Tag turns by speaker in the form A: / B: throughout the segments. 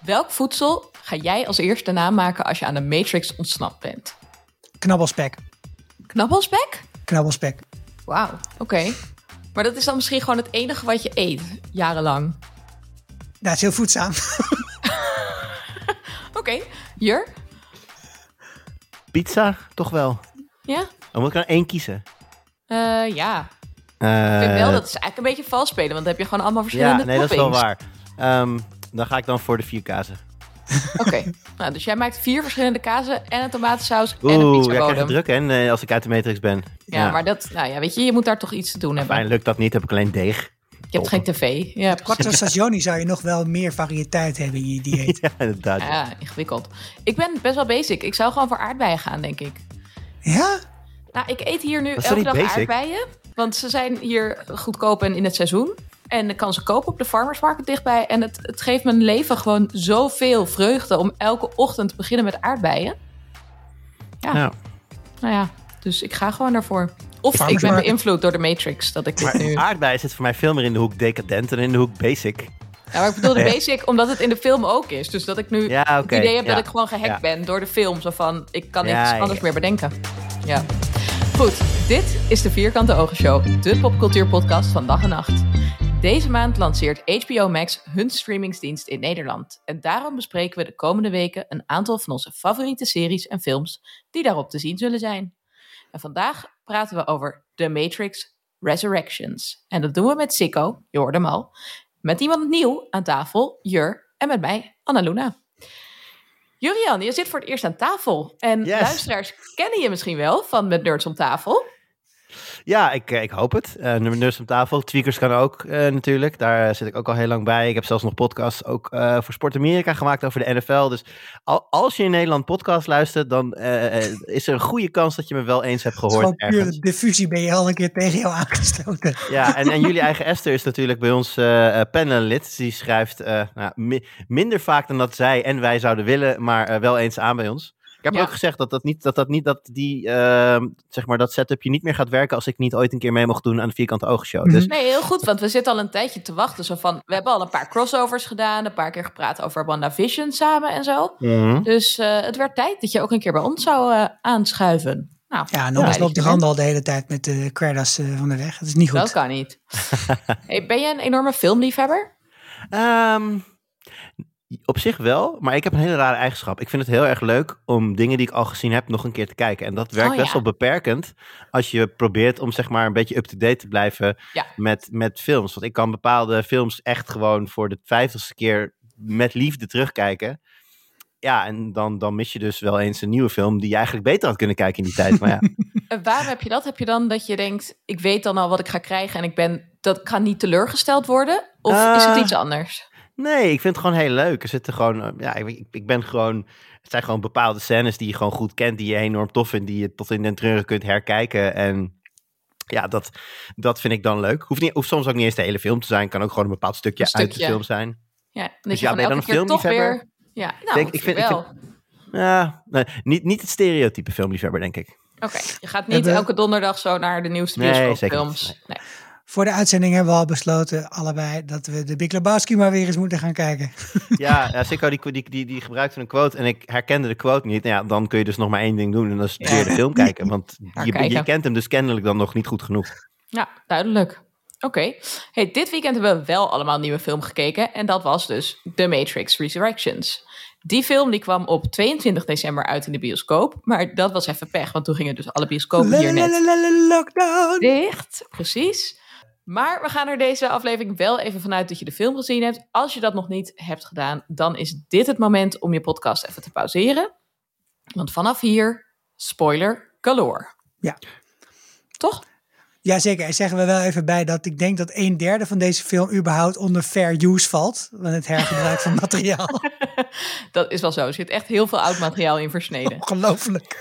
A: Welk voedsel ga jij als eerste namaken als je aan de Matrix ontsnapt bent?
B: Knabbelspek.
A: Knabbelspek?
B: Knabbelspek.
A: Wauw, oké. Maar dat is dan misschien gewoon het enige wat je eet, jarenlang.
B: Nou, het is heel voedzaam.
A: Oké, Jur?
C: Pizza, toch wel.
A: Ja?
C: Dan moet ik er één kiezen.
A: Eh, ja.
C: Eh,
A: Ik vind wel, dat is eigenlijk een beetje vals spelen, want dan heb je gewoon allemaal verschillende
C: Ja, nee, dat is wel waar. Ehm, dan ga ik dan voor de vier kazen.
A: Oké, nou, dus jij maakt vier verschillende kazen en een tomatensaus en een
C: Oeh, ja, ik krijg
A: pizzabodem.
C: het druk hè, eh, als ik uit de Matrix ben.
A: Ja, maar dat, nou ja, weet je, je moet daar toch iets te doen hebben.
C: Fijn, lukt dat niet, heb ik alleen deeg.
A: Je hebt geen tv. Hebt
B: Quattro stagioni zou je nog wel meer variëteit hebben in je dieet.
C: Ja, inderdaad.
A: Ja, ingewikkeld. Ik ben best wel basic. Ik zou gewoon voor aardbeien gaan, denk ik.
B: Ja?
A: Nou, ik eet hier nu
C: toch
A: elke dag
C: basic?
A: aardbeien. Want ze zijn hier goedkoop en in het seizoen. En ik kan ze kopen op de farmers market dichtbij. En het, het geeft mijn leven gewoon zoveel vreugde om elke ochtend te beginnen met aardbeien. Ja,
C: Ja.
A: nou ja. Dus ik ga gewoon daarvoor. Of
B: Farmers
A: ik ben beïnvloed door de Matrix. Dat ik
C: Maar
A: nu...
C: aardbei zit voor mij veel meer in de hoek decadent en in de hoek basic.
A: Ja, maar ik bedoel de basic omdat het in de film ook is. Dus dat ik nu
C: Ja,
A: het idee heb
C: ja.
A: dat ik gewoon gehackt
C: Ja.
A: ben door de film. Zo van, ik kan
C: Ja,
A: niks anders
C: ja.
A: meer bedenken. Ja. Goed, dit is de Vierkante Ogen Show. De popcultuurpodcast van dag en nacht. Deze maand lanceert HBO Max hun streamingsdienst in Nederland. En daarom bespreken we de komende weken een aantal van onze favoriete series en films die daarop te zien zullen zijn. En vandaag praten we over The Matrix Resurrections. En dat doen we met Sikko, je hoorde hem al. Met iemand nieuw aan tafel, Jur, en met mij, Annaluna. Jurian, je zit voor het eerst aan tafel. En
C: Yes.
A: luisteraars kennen je misschien wel van Met Nerds om tafel.
C: Ja, ik, eh, ik hoop het. Uh, Nurse op tafel. Tweakers kan ook eh, natuurlijk. Daar zit ik ook al heel lang bij. Ik heb zelfs nog podcasts ook eh, voor Sport Amerika gemaakt over de NFL. Dus al, als je in Nederland podcast luistert, dan eh, eh, is er een goede kans dat je me wel eens hebt gehoord
B: puur
C: ergens.
B: diffusie ben je al een keer tegen jou aangestoten.
C: Ja, en, en jullie eigen Esther is natuurlijk bij ons eh eh, panellid. Die schrijft eh, nou, mi- minder vaak dan dat zij en wij zouden willen, maar eh, wel eens aan bij ons. Ik heb
A: Ja.
C: ook gezegd dat dat niet, dat dat niet, dat die, ehm, zeg maar, dat setupje niet meer gaat werken als ik niet ooit een keer mee mocht doen aan de Vierkante Oogshow. Dus
A: Nee, heel goed, want we zitten al een tijdje te wachten. Zo van, we hebben al een paar crossovers gedaan, een paar keer gepraat over WandaVision samen en zo.
C: mhm.
A: Dus eh, het werd tijd dat je ook een keer bij ons zou eh, aanschuiven. Nou,
B: Ja, anders
A: blij
B: loopt de rand al de hele tijd met de credits eh, van de weg. Dat is niet goed.
A: Dat kan niet. hey, ben je een enorme filmliefhebber?
C: Ehm, op zich wel, maar ik heb een hele rare eigenschap. Ik vind het heel erg leuk om dingen die ik al gezien heb nog een keer te kijken. En dat werkt
A: Oh,
C: best
A: ja.
C: wel beperkend als je probeert om zeg maar een beetje up-to-date te blijven
A: Ja.
C: met, met films. Want ik kan bepaalde films echt gewoon voor de vijftigste keer met liefde terugkijken. Ja, en dan, dan mis je dus wel eens een nieuwe film die je eigenlijk beter had kunnen kijken in die tijd. Maar ja,
A: En waarom heb je dat? Heb je dan dat je denkt, ik weet dan al wat ik ga krijgen en ik ben, dat ga niet teleurgesteld worden? Of is het
C: Eh,
A: iets anders?
C: Nee, ik vind het gewoon heel leuk. Er zitten gewoon, eh, ja, ik, ik- ben gewoon, het zijn gewoon bepaalde scènes die je gewoon goed kent, die je enorm tof vindt, die je tot in den treuren kunt herkijken. En ja, dat, dat vind ik dan leuk. Hoeft, niet, hoeft soms ook niet eens de hele film te zijn, kan ook gewoon een bepaald stukje,
A: Een
C: uit de film zijn.
A: Ja, dat
C: dus
A: je
C: ja, ben je dan een
A: keer toch
C: filmliefhebber?
A: weer... Ja, nou,
C: Denk-
A: ik vind
C: ik
A: wel.
C: Ja, nee, niet, niet het stereotype filmliefhebber, denk ik.
A: Oké, je gaat niet
B: Hebben-
A: elke donderdag zo naar de nieuwste
C: Nee, zeker niet.
A: Nee.
B: Voor de uitzending hebben we al besloten, allebei, dat we de Big Lebowski maar weer eens moeten gaan kijken.
C: Ja, ja Sikko die, die, die, die gebruikte een quote en ik herkende de quote niet. Nou ja, dan kun je dus nog maar één ding doen en dat is weer de film kijken. Want je, kent hem dus kennelijk dan nog niet goed genoeg.
A: Ja, duidelijk. Oké. Hey, dit weekend hebben we wel allemaal een nieuwe film gekeken. En dat was dus The Matrix Resurrections. Die film die kwam op 22 december uit in de bioscoop. Maar dat was even pech, want toen gingen dus alle bioscopen hier net dicht. Precies. Maar we gaan er deze aflevering wel even vanuit dat je de film gezien hebt. Als je dat nog niet hebt gedaan, dan is dit het moment om je podcast even te pauzeren. Want vanaf hier, spoiler galore.
B: Ja.
A: Toch?
B: Jazeker, en zeggen we wel even bij dat ik denk dat een derde van deze film überhaupt onder fair use valt. Van het hergebruik van materiaal.
A: Dat is wel zo. Er zit echt heel veel oud materiaal in versneden.
B: Ongelooflijk.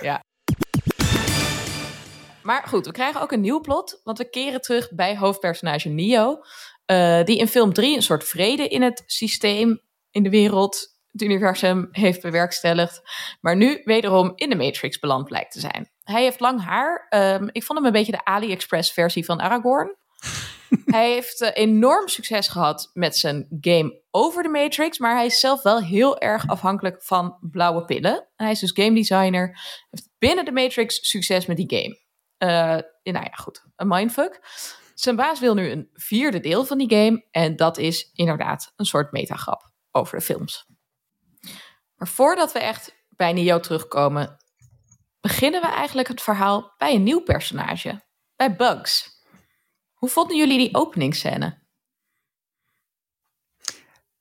A: Maar goed, we krijgen ook een nieuw plot. Want we keren terug bij hoofdpersonage Neo. eh, die in film 3 een soort vrede in het systeem, in de wereld, het universum heeft bewerkstelligd. Maar nu wederom in de Matrix beland blijkt te zijn. Hij heeft lang haar. Ehm, ik vond hem een beetje de AliExpress versie van Aragorn. hij heeft uh, enorm succes gehad met zijn game over de Matrix, maar hij is zelf wel heel erg afhankelijk van blauwe pillen. En hij is dus game designer, heeft binnen de Matrix succes met die game. Uh, nou ja, goed, een mindfuck. Zijn baas wil nu een vierde deel van die game en dat is inderdaad een soort metagrap over de films. Maar voordat we echt bij Neo terugkomen, beginnen we eigenlijk het verhaal bij een nieuw personage, bij Bugs. Hoe vonden jullie die openingsscène?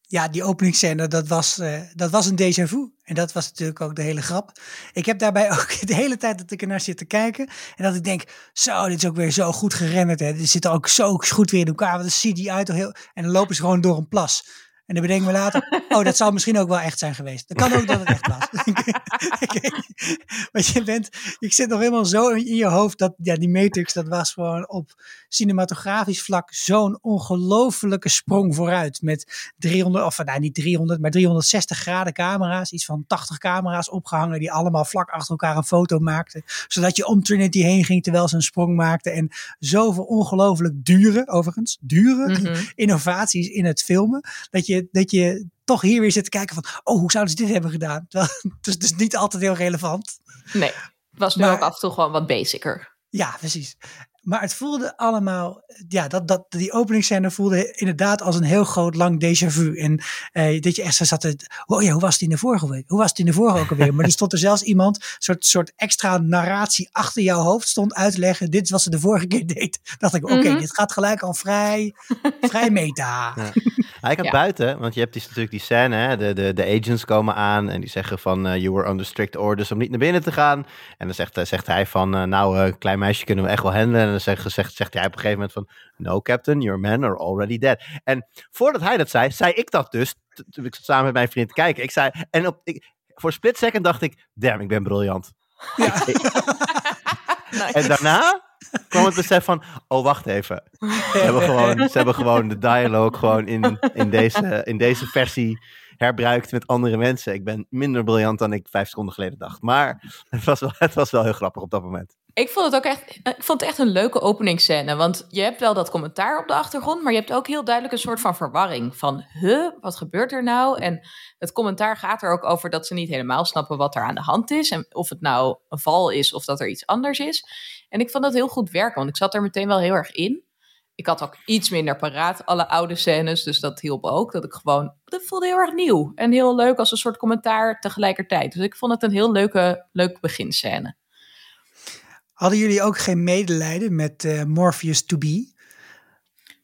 B: Ja, die openingsscène, dat was, uh, dat was een déjà vu. En dat was natuurlijk ook de hele grap. Ik heb daarbij ook de hele tijd dat ik ernaar zit te kijken. En dat ik denk, zo, dit is ook weer zo goed gerenderd. Hè. Dit zit ook zo goed weer in elkaar. Zie die uit toch heel... En dan lopen ze gewoon door een plas. En dan bedenken we later, oh, dat zou misschien ook wel echt zijn geweest. Dat kan ook dat het echt was. Want je bent, ik zit nog helemaal zo in je hoofd dat ja, die Matrix, dat was gewoon op cinematografisch vlak zo'n ongelofelijke sprong vooruit. Met 300, of nou niet 300, maar 360 graden camera's. Iets van 80 camera's opgehangen die allemaal vlak achter elkaar een foto maakten. Zodat je om Trinity heen ging terwijl ze een sprong maakten. En zoveel ongelooflijk dure, overigens, dure mhm. innovaties in het filmen. Dat je, dat je toch hier weer zit te kijken van, oh, hoe zouden ze dit hebben gedaan? Is dus niet altijd heel relevant.
A: Nee, het was nu ook af en toe gewoon wat basicer.
B: Ja, precies. Maar het voelde allemaal, ja, dat, dat, die openingsscène voelde inderdaad als een heel groot lang déjà vu. En eh, dat je echt zo zat, te, oh ja, hoe was het in de vorige week? Hoe was het in de vorige ook alweer? Maar er stond er zelfs iemand, een soort, soort extra narratie achter jouw hoofd stond uit te leggen. Dit is wat ze de vorige keer deed. dacht ik, oké, mhm. dit gaat gelijk al vrij, vrij meta.
C: Ja. Hij gaat buiten, want je hebt die, natuurlijk die scène, hè? De, de, de agents komen aan en die zeggen van, uh, you were under strict orders om niet naar binnen te gaan. En dan zegt, uh, zegt hij van, uh, nou, klein meisje kunnen we echt wel handelen dan zegt, zegt, zegt hij op een gegeven moment van... No, captain, your men are already dead. En voordat hij dat zei, zei ik dat dus. Toen ik samen met mijn vriend te kijken. Ik zei, en op, ik, voor split second dacht ik, damn, ik ben briljant. Ja. En daarna kwam het besef van, oh wacht even. Ze hebben gewoon, ze hebben gewoon de dialoog gewoon in, in, deze, in deze versie herbruikt met andere mensen. Ik ben minder briljant dan ik vijf seconden geleden dacht. Maar het was wel, het was wel heel grappig op dat moment.
A: Ik vond het ook echt, ik vond het echt een leuke openingsscène. Want je hebt wel dat commentaar op de achtergrond, maar je hebt ook heel duidelijk een soort van verwarring. Van, huh, wat gebeurt er nou? En het commentaar gaat er ook over dat ze niet helemaal snappen wat er aan de hand is. En of het nou een val is of dat er iets anders is. En ik vond dat heel goed werken, want ik zat er meteen wel heel erg in. Ik had ook iets minder paraat, alle oude scènes, dus dat hielp ook. Dat ik gewoon, dat voelde heel erg nieuw en heel leuk als een soort commentaar tegelijkertijd. Dus ik vond het een heel leuke, leuke beginscène.
B: Hadden jullie ook geen medelijden met uh, Morpheus to be?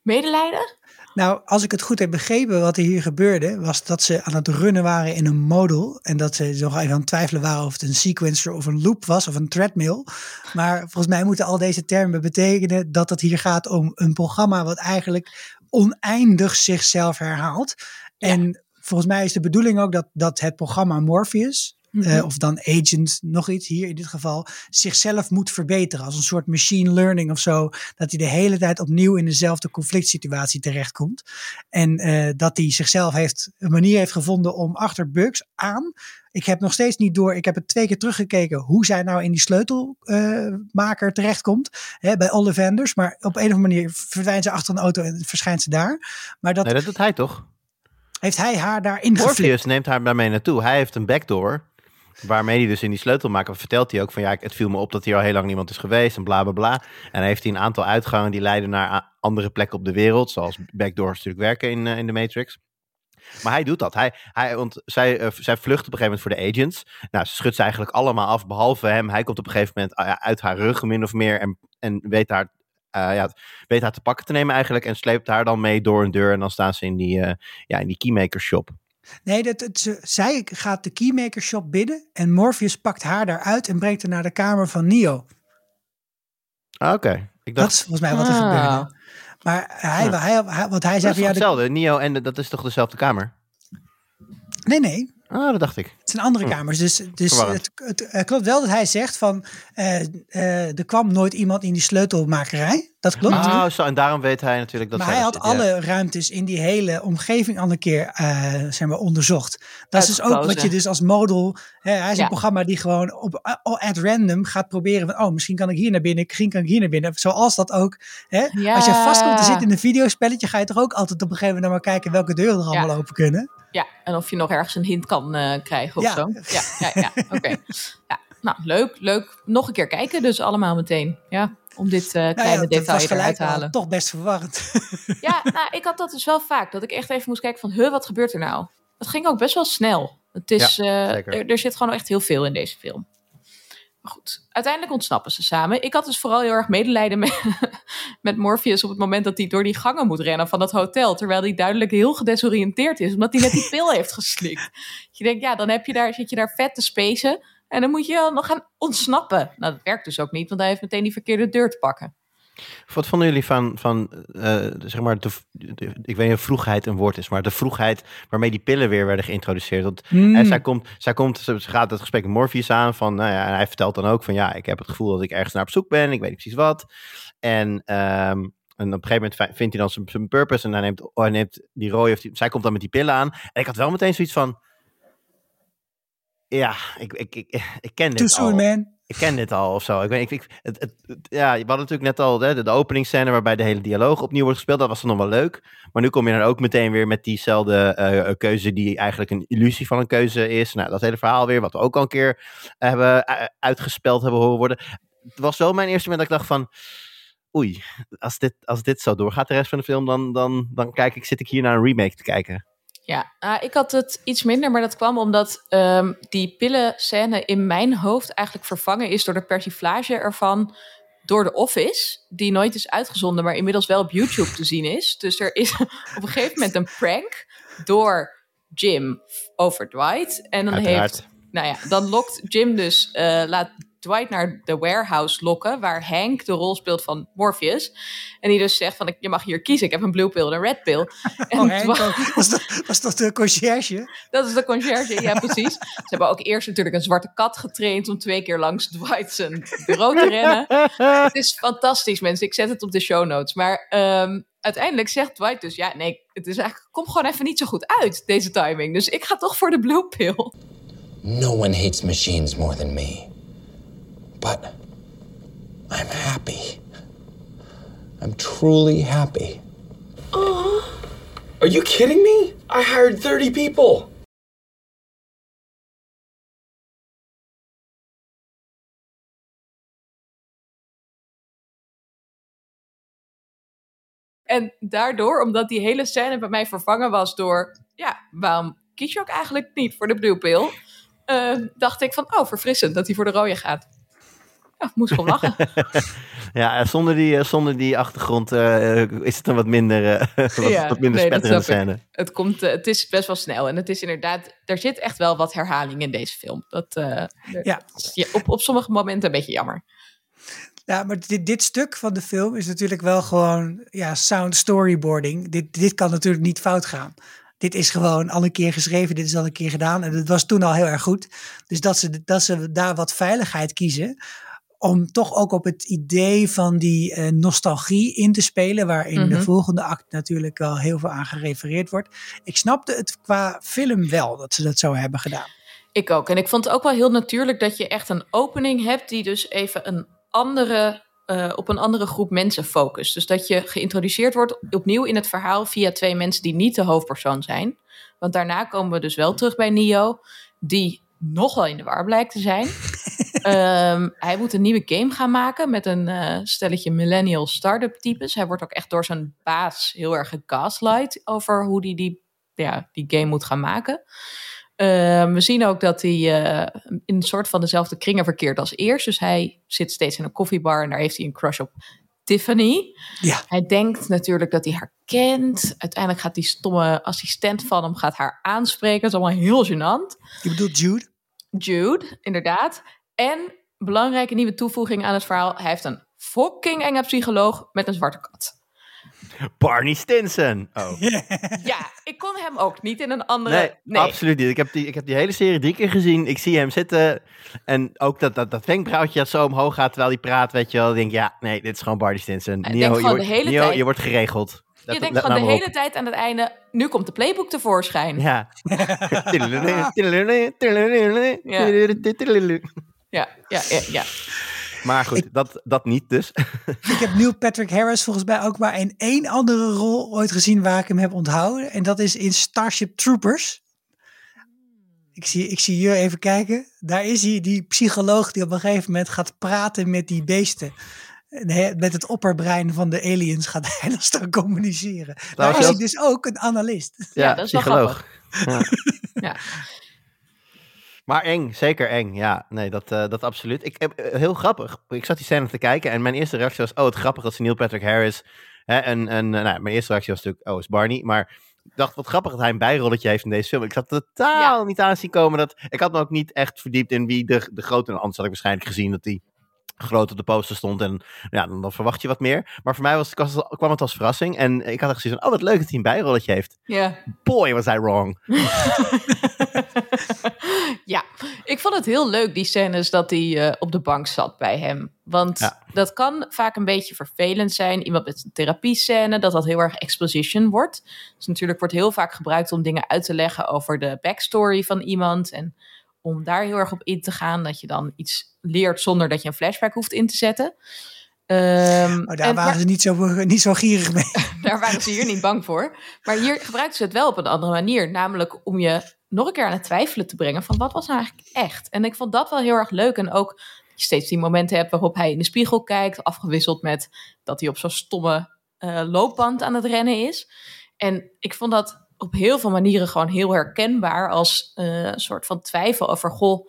A: Medelijden?
B: Nou, als ik het goed heb begrepen, wat er hier gebeurde, was dat ze aan het runnen waren in een model. En dat ze nog even aan het twijfelen waren of het een sequencer of een loop was of een treadmill. Maar volgens mij moeten al deze termen betekenen dat het hier gaat om een programma wat eigenlijk oneindig zichzelf herhaalt. En volgens mij is de bedoeling ook dat, dat het programma Morpheus, Mhm. Eh, of dan agent, nog iets hier in dit geval, zichzelf moet verbeteren. Als een soort machine learning of zo. Dat hij de hele tijd opnieuw in dezelfde conflict situatie terechtkomt. En uh, dat hij zichzelf heeft, een manier heeft gevonden om achter bugs aan. Ik heb nog steeds niet door, ik heb het twee keer teruggekeken hoe zij nou in die sleutelmaker uh, terechtkomt. Hè, bij alle vendors. Maar op een of andere manier verdwijnt ze achter een auto en verschijnt ze daar. Maar dat,
C: nee, dat doet hij toch?
B: Heeft hij haar daarin
C: Morpheus neemt haar daarmee naartoe. Hij heeft een backdoor Waarmee hij dus in die sleutelmaker vertelt hij ook van ja, het viel me op dat hier al heel lang niemand is geweest en bla bla bla. En heeft hij een aantal uitgangen die leiden naar andere plekken op de wereld, zoals backdoors natuurlijk werken in, uh, in de Matrix. Maar hij doet dat. Hij, hij, want zij, uh, zij vlucht op een gegeven moment voor de agents. Nou, ze schudt ze eigenlijk allemaal af, behalve hem. Hij komt op een gegeven moment uh, uit haar rug, min of meer. En, en weet, haar, ja, weet haar te pakken te nemen eigenlijk. En sleept haar dan mee door een deur. En dan staan ze in die, ja, in die keymaker shop.
B: Nee, dat, het, zij gaat de Keymaker Shop binnen en Morpheus pakt haar daaruit en brengt haar naar de kamer van Neo.
C: Ah, oké. dacht...
B: Dat is volgens mij wat er ah. gebeurde. Maar hij, ja. hij, hij, wat hij zei van
C: ja. Hetzelfde, Neo en de, dat is toch dezelfde kamer?
B: Nee, nee.
C: Ah, dat dacht ik.
B: Het zijn andere hm. kamers. Dus, dus het, het, klopt wel dat hij zegt van uh, uh, er kwam nooit iemand in die sleutelmakerij. Dat klopt.
C: Oh, zo, en daarom weet hij natuurlijk dat
B: maar hij had
C: zit, ja.
B: alle ruimtes in die hele omgeving al een keer eh, zeg maar, onderzocht. Dat is dus ook wat je dus als model... Hè, hij is
A: Ja.
B: een programma die gewoon op, eh, at random gaat proberen van... oh, misschien kan ik hier naar binnen, misschien kan ik hier naar binnen. Zoals dat ook... Hè,
A: Ja.
B: Als je vast komt te zitten in een videospelletje... ga je toch ook altijd op een gegeven moment naar maar kijken... welke deuren er allemaal open kunnen.
A: Ja, en of je nog ergens een hint kan eh, krijgen of
B: Ja.
A: zo. Ja, ja, ja. Oké. Ja, nou, leuk, leuk. Nog een keer kijken dus allemaal meteen. Ja, om dit eh, kleine
B: Nou ja,
A: detail eruit te halen.
B: toch best verwarrend.
A: Ja, nou, ik had dat dus wel vaak. Dat ik echt even moest kijken van, huh, wat gebeurt er nou? Het ging ook best wel snel. Het is, eh, er, er zit gewoon echt heel veel in deze film. Maar goed, uiteindelijk ontsnappen ze samen. Ik had dus vooral heel erg medelijden met, met Morpheus op het moment dat hij door die gangen moet rennen van dat hotel. Terwijl hij duidelijk heel gedesoriënteerd is, omdat hij net die pil heeft geslikt. Je denkt, ja, dan heb je daar, zit je daar vet te spacen. En dan moet je nog gaan ontsnappen. Nou, dat werkt dus ook niet, want hij heeft meteen die verkeerde deur te pakken.
C: Wat vonden jullie van, van eh, zeg maar, de, de- ik weet niet of vroegheid een woord is, maar de vroegheid waarmee die pillen weer werden geïntroduceerd? Want
B: Hmm.
C: en zij komt, zij komt, ze gaat het gesprek met Morpheus aan van, nou ja, en hij vertelt dan ook van, ja, ik heb het gevoel dat ik ergens naar op zoek ben, ik weet niet precies wat. En, ehm, en op een gegeven moment vi- vindt hij dan zijn, zijn purpose en hij neemt, oh, hij neemt die rode, of die, zij komt dan met die pillen aan. En ik had wel meteen zoiets van, ja, ik, ik, ik, ik ken dit
B: Too
C: al
B: man.
C: ik ken dit al of zo. Ik weet, ik, ik, het, het, het- ja, we hadden natuurlijk net al hè, de, de openingsscène waarbij de hele dialoog opnieuw wordt gespeeld. Dat was dan nog wel leuk. Maar nu kom je dan ook meteen weer met diezelfde eh, keuze die eigenlijk een illusie van een keuze is. Nou, dat hele verhaal weer, wat we ook al een keer hebben eh, uitgespeld hebben horen worden. Het was wel mijn eerste moment dat ik dacht van... Oei, als dit, als dit zo doorgaat de rest van de film, dan, dan, dan kijk ik, zit ik hier naar een remake te kijken.
A: Ja, nou, ik had het iets minder, maar dat kwam omdat ehm, die pillenscène in mijn hoofd eigenlijk vervangen is door de persiflage ervan door The Office, die nooit is uitgezonden, maar inmiddels wel op YouTube te zien is. Dus er is op een gegeven moment een prank door Jim over Dwight. En dan
C: Uiteraard.
A: heeft, nou ja, dan lokt Jim dus, eh, laat Dwight naar de warehouse lokken, waar Hank de rol speelt van Morpheus. En die dus zegt van, ik- je mag hier kiezen, ik heb een blue pill en een red pill. En
B: Oh,
A: Dwight-
B: ook. was, dat, was dat de conciërge?
A: dat is de conciërge, ja precies. Ze hebben ook eerst natuurlijk een zwarte kat getraind om twee keer langs Dwight zijn bureau te rennen. Het is fantastisch mensen, ik zet het op de show notes. Maar ehm, uiteindelijk zegt Dwight dus, ja nee, het is eigenlijk, komt gewoon even niet zo goed uit, deze timing. Dus ik ga toch voor de blue pill.
D: No one hates machines more than me. But I'm happy. I'm truly happy.
E: Are you kidding me? I hired 30 people.
A: En daardoor, omdat die hele scène bij mij vervangen was door, ja, waarom kies je ook eigenlijk niet voor de blue pill? Eh, dacht ik van, oh, verfrissend dat hij voor de rode gaat. Ja, moest gewoon lachen.
C: Ja, eh, zonder die, eh, zonder die achtergrond eh, is het een wat minder, eh, wat,
A: Ja,
C: wat minder
A: nee,
C: spetterende
A: ik.
C: scène.
A: het, komt, het is best wel snel. En het is inderdaad, er zit echt wel wat herhaling in deze film. Dat, eh,
B: Ja.
A: ja, op, op sommige momenten een beetje jammer.
B: Ja, maar dit, dit stuk van de film is natuurlijk wel gewoon ja, sound storyboarding. Dit, dit kan natuurlijk niet fout gaan. Dit is gewoon al een keer geschreven, dit is al een keer gedaan. En het was toen al heel erg goed. Dus dat ze, dat ze daar wat veiligheid kiezen. Om toch ook op het idee van die eh, nostalgie in te spelen. Waarin de
A: Mhm.
B: volgende act natuurlijk wel heel veel aan gerefereerd wordt. Ik snapte het qua film wel dat ze dat zo hebben gedaan.
A: Ik ook. En ik vond het ook wel heel natuurlijk dat je echt een opening hebt die dus even een andere, eh, op een andere groep mensen focust. Dus dat je geïntroduceerd wordt opnieuw in het verhaal via twee mensen die niet de hoofdpersoon zijn. Want daarna komen we dus wel terug bij Neo, die nogal in de war blijkt te zijn. Ehm, hij moet een nieuwe game gaan maken met een eh, stelletje millennial start-up types. Hij wordt ook echt door zijn baas heel erg gegaslight over hoe hij die, ja, die game moet gaan maken. Ehm, we zien ook dat hij eh, in een soort van dezelfde kringen verkeert als eerst. Dus hij zit steeds in een koffiebar en daar heeft hij een crush op Tiffany.
B: Ja.
A: Hij denkt natuurlijk dat hij haar kent. Uiteindelijk gaat die stomme assistent van hem gaat haar aanspreken. Dat is allemaal heel gênant.
B: Je bedoelt Jude?
A: Jude, inderdaad. En belangrijke nieuwe toevoeging aan het verhaal. Hij heeft een fucking enge psycholoog met een zwarte kat.
C: Barney Stinson. Oh.
A: Ja, ik kon hem ook niet in een andere...
C: Nee,
A: Nee,
C: absoluut niet. Ik heb, die, ik heb die hele serie drie keer gezien. Ik zie hem zitten. En ook dat, dat, dat wenkbrauwtje dat zo omhoog gaat terwijl hij praat, weet je wel. Ik denk, ja, nee, dit is gewoon Barney Stinson.
A: Denkt
C: je,
A: gewoon
C: wordt,
A: de hele
C: Neo,
A: tijd-
C: je wordt geregeld.
A: Je denkt gewoon de hele
C: op.
A: tijd aan het einde, nu komt de playbook tevoorschijn.
C: Ja.
A: ja, ja, ja. ja.
C: Maar goed, dat, dat niet dus.
B: Ik heb Neil Patrick Harris volgens mij ook maar in één andere rol ooit gezien waar ik hem heb onthouden. En dat is in Starship Troopers. Ik zie, ik zie hier even kijken. Daar is hij, die psycholoog die op een gegeven moment gaat praten met die beesten. En hij- met het opperbrein van de aliens gaat hij dan staan communiceren. Daar is hij dus ook een analist.
A: Ja, dat is wel
C: psycholoog. Ja.
A: Ja.
C: Maar eng, zeker eng. Ja, nee, dat, eh, dat absoluut. Ik, heb eh, heel grappig. Ik zat die scène te kijken en mijn eerste reactie was: Oh, het grappig dat ze Neil Patrick Harris. Hè, en en eh, nou, mijn eerste reactie was natuurlijk: Oh, is Barney. Maar ik dacht, wat grappig dat hij een bijrolletje heeft in deze film. Ik zat totaal niet aan zien komen. Dat, ik had me ook niet echt verdiept in wie de, de grote. Anders had ik waarschijnlijk gezien dat hij groot op de poster stond. En ja, dan, dan verwacht je wat meer. Maar voor mij was, kwam het als verrassing. En ik had echt gezien van: Oh, wat leuk dat hij een bijrolletje heeft.
A: Ja.
C: Boy, was I wrong.
A: ja, ik vond het heel leuk, die scènes dat hij eh, op de bank zat bij hem. Want
C: Ja.
A: dat kan vaak een beetje vervelend zijn. Iemand met een therapiescène, dat dat heel erg exposition wordt. Dus natuurlijk wordt heel vaak gebruikt om dingen uit te leggen over de backstory van iemand. En om daar heel erg op in te gaan, dat je dan iets leert zonder dat je een flashback hoeft in te zetten. Ehm,
B: Maar daar
A: en-
B: waren ze niet zo, niet zo gierig mee.
A: daar waren ze hier niet bang voor. Maar hier gebruikten ze het wel op een andere manier. Namelijk om je nog een keer aan het twijfelen te brengen van wat was nou eigenlijk echt. En ik vond dat wel heel erg leuk. En ook dat je steeds die momenten hebt waarop hij in de spiegel kijkt. Afgewisseld met dat hij op zo'n stomme eh, loopband aan het rennen is. En ik vond dat op heel veel manieren gewoon heel herkenbaar. Als eh, een soort van twijfel over, goh,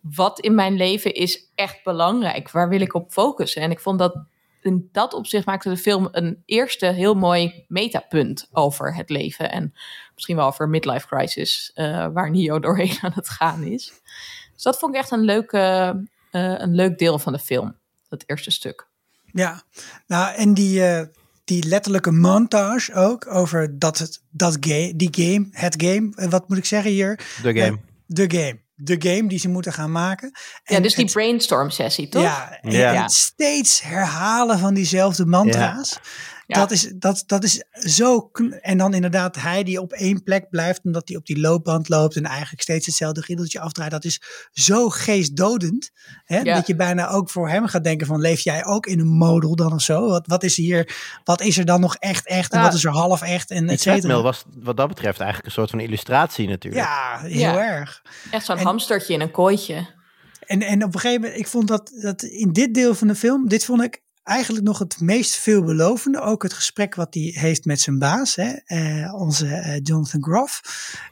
A: wat in mijn leven is echt belangrijk? Waar wil ik op focussen? En ik vond dat in dat opzicht maakte de film een eerste heel mooi metapunt over het leven. En misschien wel over midlife crisis, eh, waar Neo doorheen aan het gaan is. Dus dat vond ik echt een, leuke, eh, een leuk deel van de film, dat eerste stuk.
B: Ja, nou en die, die letterlijke montage ook over dat, het, dat game, die game, het game, eh, wat moet ik zeggen hier?
C: De game.
B: De game. De game die ze moeten gaan maken.
A: ja,
B: En
A: dus die
B: het-
A: brainstorm sessie, toch?
B: Ja, en
C: Ja.
B: het steeds herhalen van diezelfde mantra's.
A: Ja.
B: Dat, is, dat, dat is zo. kn- En dan inderdaad hij die op één plek blijft, omdat hij op die loopband loopt en eigenlijk steeds hetzelfde riddeltje afdraait. Dat is zo geestdodend. Hè?
A: Ja.
B: Dat je bijna ook voor hem gaat denken: van leef jij ook in een model dan of zo? Wat, wat is hier, wat is er dan nog echt echt en
A: Ja.
B: wat is er half echt en et
C: treadmill
B: cetera.
C: was wat dat betreft eigenlijk een soort van illustratie natuurlijk.
B: Ja, heel
A: Ja.
B: erg.
A: Echt zo'n hamstertje in een kooitje.
B: En, en op een gegeven moment, ik vond dat, dat in dit deel van de film, dit vond ik eigenlijk nog het meest veelbelovende. Ook het gesprek wat hij heeft met zijn baas, hè, eh, onze eh, Jonathan Groff.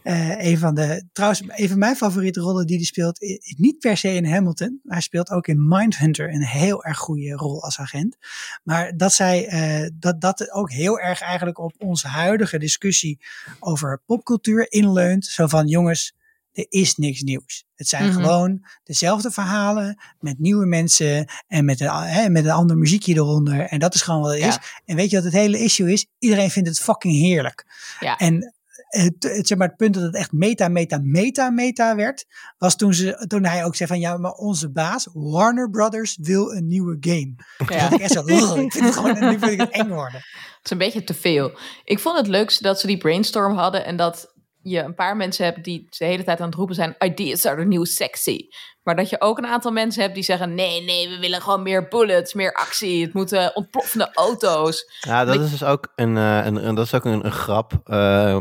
B: Eh, een van de, trouwens, een van mijn favoriete rollen die hij speelt, is niet per se in Hamilton. Maar hij speelt ook in Mindhunter een heel erg goede rol als agent. Maar dat zij, dat, dat ook heel erg eigenlijk op onze huidige discussie over popcultuur inleunt. Zo van, jongens, er is niks nieuws. Het zijn
A: Mhm.
B: gewoon dezelfde verhalen met nieuwe mensen en met een, hè, met een ander muziekje eronder. En dat is gewoon wat het
A: Ja.
B: is. En weet je wat het hele issue is? Iedereen vindt het fucking heerlijk.
A: Ja.
B: En het, het, zeg maar, het punt dat het echt meta, meta, meta, meta werd, was toen, ze, toen hij ook zei van ja, maar onze baas, Warner Brothers, wil een nieuwe game.
A: Ja.
B: Dat ik echt zo, "Ugh, ik vind het gewoon, nu vind ik het eng worden.
A: Het is een beetje te veel. Ik vond het leukste dat ze die brainstorm hadden en dat je een paar mensen hebt die de hele tijd aan het roepen zijn: ideas are the new sexy. Maar dat je ook een aantal mensen hebt die zeggen: nee, nee, we willen gewoon meer bullets, meer actie. Het moeten ontploffende auto's.
C: Ja, dat is dus ook een, eh, een, een- dat is ook een, een grap, eh,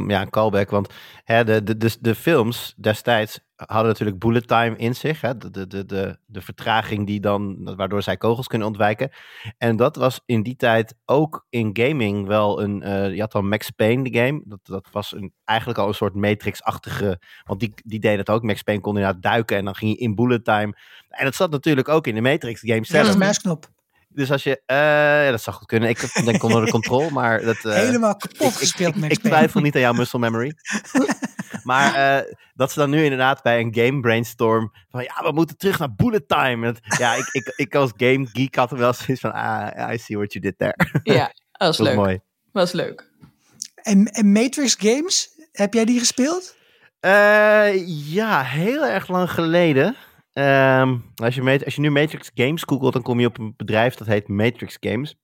C: ja, een callback. Want hè, de, de, de, de films destijds hadden natuurlijk bullet time in zich. Hè, de, de, de, de, de vertraging die dan, waardoor zij kogels kunnen ontwijken. En dat was in die tijd ook in gaming wel een, eh, je had dan Max Payne, de game. Dat, dat was een, eigenlijk al een soort Matrix-achtige, want die, die deed het ook. Max Payne kon inderdaad duiken en dan ging je in bullet time. En dat zat natuurlijk ook in de Matrix game zelf.
B: Muisknop.
C: Dus als je, eh, ja, dat zou goed kunnen. Ik denk ik onder de controle, maar dat. eh,
B: Helemaal kapot
C: ik,
B: gespeeld,
C: ik, ik twijfel niet aan jouw muscle memory. maar eh, dat ze dan nu inderdaad bij een game brainstorm van ja, we moeten terug naar bullet time. En dat- ja, ik, ik, ik als game geek had er wel zoiets van ah, I see what you did there.
A: Ja, dat is leuk.
C: mooi.
A: Was leuk.
B: En, en Matrix Games, heb jij die gespeeld?
C: Eh, ja, heel erg lang geleden. Ehm, als, je als je nu Matrix Games googelt, dan kom je op een bedrijf dat heet Matrix Games.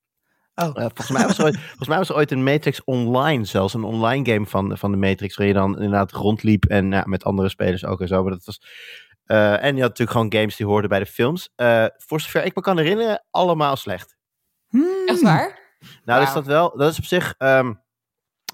B: Oh,
C: Eh, volgens, mij was er ooit, volgens mij was er ooit een Matrix Online, zelfs een online game van, van de Matrix, waar je dan inderdaad rondliep en ja, met andere spelers ook en zo. Maar dat was, eh, en je had natuurlijk gewoon games die hoorden bij de films. Eh, voor zover ik me kan herinneren, allemaal slecht.
B: Hmm.
A: Echt waar?
C: Nou, dus
A: Wauw.
C: dat wel, dat is op zich. ehm,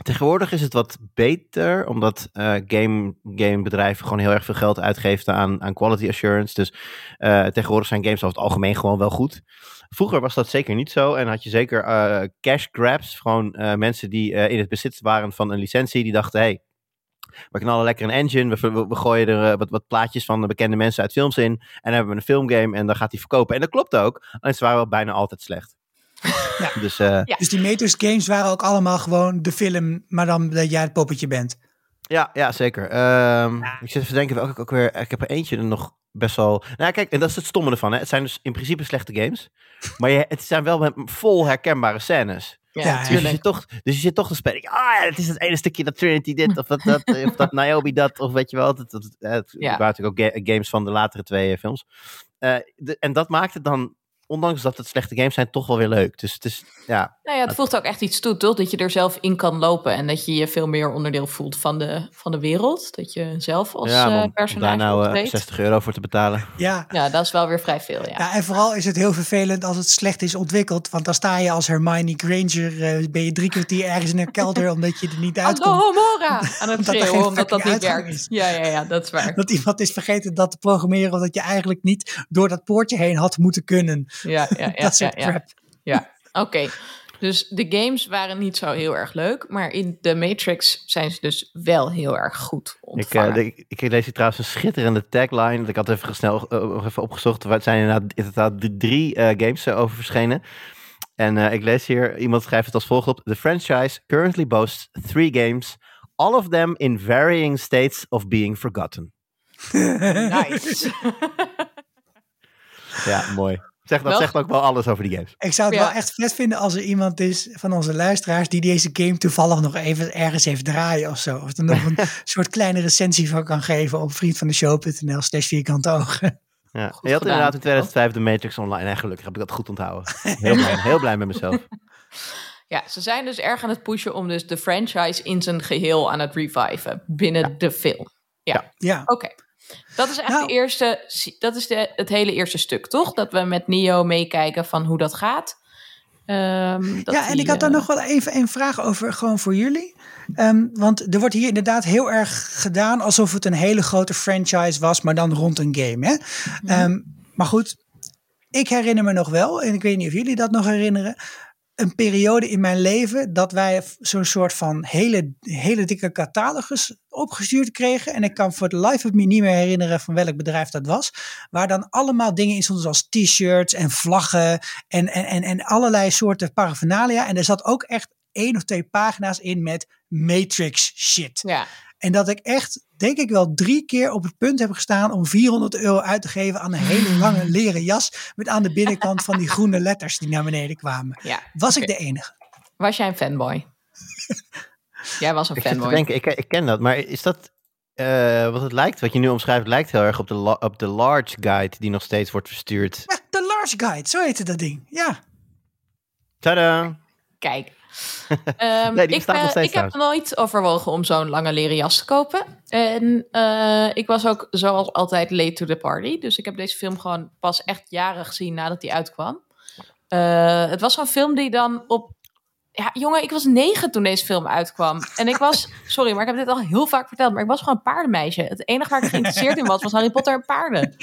C: tegenwoordig is het wat beter, omdat eh game, gamebedrijven gewoon heel erg veel geld uitgeven aan, aan quality assurance. Dus eh, tegenwoordig zijn games over het algemeen gewoon wel goed. Vroeger was dat zeker niet zo en had je zeker eh, cash grabs, gewoon mensen die in het bezit waren van een licentie, die dachten, hey, we knallen lekker een engine, we, gooien er wat, wat plaatjes van de bekende mensen uit films in en dan hebben we een filmgame en dan gaat die verkopen. En dat klopt ook, alleen ze waren wel bijna altijd slecht.
B: Ja.
C: Dus eh,
A: Ja.
B: Dus die Matrix Games waren ook allemaal gewoon de film, maar dan dat jij het poppetje bent.
C: Ja, ja zeker. Ehm, Ik zit even te denken welke ik ook weer. Ik heb er eentje er nog best wel. Nou, kijk, en dat is het stomme ervan. Hè. Het zijn dus in principe slechte games. Maar je, het zijn wel met vol herkenbare scènes.
A: Ja,
B: Ja,
C: Dus je, zit toch, dus je zit toch te spelen. Ah ja, het is het ene stukje dat Trinity dit, of dat, dat, of dat Niobe dat, of weet je wel. Dat, dat, het, het
A: Ja.
C: waren natuurlijk ook ga- games van de latere twee eh, films. Eh, de- en dat maakt het dan, ondanks dat het slechte games zijn, toch wel weer leuk. Dus het is, ja,
A: Nou ja, het voegt ook echt iets toe, toch? Dat je er zelf in kan lopen en dat je je veel meer onderdeel voelt van de, van de wereld. Dat je zelf als
C: ja
A: eh,
C: om
A: personage
C: daar nou eh,
A: optreedt.
C: 60 euro voor te betalen.
B: Ja.
A: Ja, dat is wel weer vrij veel, ja.
B: Ja, en vooral is het heel vervelend als het slecht is ontwikkeld. Want dan sta je als Hermione Granger, eh, ben je drie kwartier ergens in een kelder omdat je er niet uitkomt.
A: Hallo Mora! Aan het
B: Omdat er
A: schreeuwen,
B: geen
A: omdat dat niet werkt.
B: is.
A: Ja, ja, ja, dat is waar.
B: Dat iemand is vergeten dat te programmeren, omdat je eigenlijk niet door dat poortje heen had moeten kunnen.
A: Ja, ja, ja.
B: dat
A: ja,
B: soort
A: ja.
B: crap.
A: Ja, oké. Dus de games waren niet zo heel erg leuk, maar in de Matrix zijn ze dus wel heel erg goed
C: Ik,
A: ontvangen.
C: eh, de- ik lees hier trouwens een schitterende tagline. Ik had even snel eh, nog even opgezocht. Er zijn inderdaad, inderdaad d- drie eh, games eh, over verschenen. En eh, ik lees hier, iemand schrijft het als volgt op. The franchise currently boasts three games. All of them in varying states of being forgotten.
A: Nice.
C: Ja, mooi. Zeg, dat
A: Wel-
C: zegt ook wel alles over die games.
B: Ik zou het
A: Ja.
B: wel echt vet vinden als er iemand is van onze luisteraars die deze game toevallig nog even ergens heeft draaien of zo. Of er nog een soort kleine recensie van kan geven op vriendvandeshow.nl slash vierkante ogen.
C: Ja.
A: Goed
C: Je had
A: gedaan.
C: inderdaad in 2005 de Matrix Online. En gelukkig heb ik dat goed onthouden. Heel blij, heel blij met mezelf.
A: ja, ze zijn dus erg aan het pushen om dus de franchise in zijn geheel aan het reviven binnen de film.
B: Ja,
A: Oké. Dat is echt
B: Nou.
A: de eerste, dat is de, het hele eerste stuk, toch? Dat we met Neo meekijken van hoe dat gaat. Ehm, dat
B: ja en
A: die,
B: ik had daar
A: eh,
B: nog wel even een vraag over, gewoon voor jullie. Ehm, want er wordt hier inderdaad heel erg gedaan alsof het een hele grote franchise was, maar dan rond een game. Hè? Ehm, maar goed, ik herinner me nog wel, en ik weet niet of jullie dat nog herinneren, een periode in mijn leven dat wij zo'n soort van hele, hele dikke catalogus opgestuurd kregen. En ik kan voor de life of me niet meer herinneren van welk bedrijf dat was. Waar dan allemaal dingen in stonden zoals t-shirts en vlaggen en, en, en, en allerlei soorten paraphernalia. En er zat ook echt één of twee pagina's in met Matrix shit.
A: Ja,
B: En dat ik echt, denk ik wel, drie keer op het punt heb gestaan om 400 euro uit te geven aan een hele lange leren jas. Met aan de binnenkant van die groene letters die naar beneden kwamen.
A: ja.
B: Was ik de enige?
A: Was jij een fanboy? Jij was een
C: Ik
A: fanboy.
C: denken, ik, ik ken dat, maar is dat... eh, wat het lijkt, wat je nu omschrijft, lijkt heel erg op de, op de large guide die nog steeds wordt verstuurd.
B: Ja, de Large Guide, zo heette dat ding. Ja.
C: Tada!
A: Kijk. Ehm,
C: Nee, die
A: ik
C: nog
A: eh,
C: steeds
A: ik heb nooit overwogen om zo'n lange leren jas te kopen. En eh, ik was ook zoals altijd late to the party. Dus ik heb deze film gewoon pas echt jaren gezien nadat die uitkwam. Eh, het was zo'n film die dan op... Ja, jongen, ik was negen toen deze film uitkwam. En ik was... Sorry, maar ik heb dit al heel vaak verteld. Maar ik was gewoon een paardenmeisje. Het enige waar ik geïnteresseerd in was, was Harry Potter en paarden.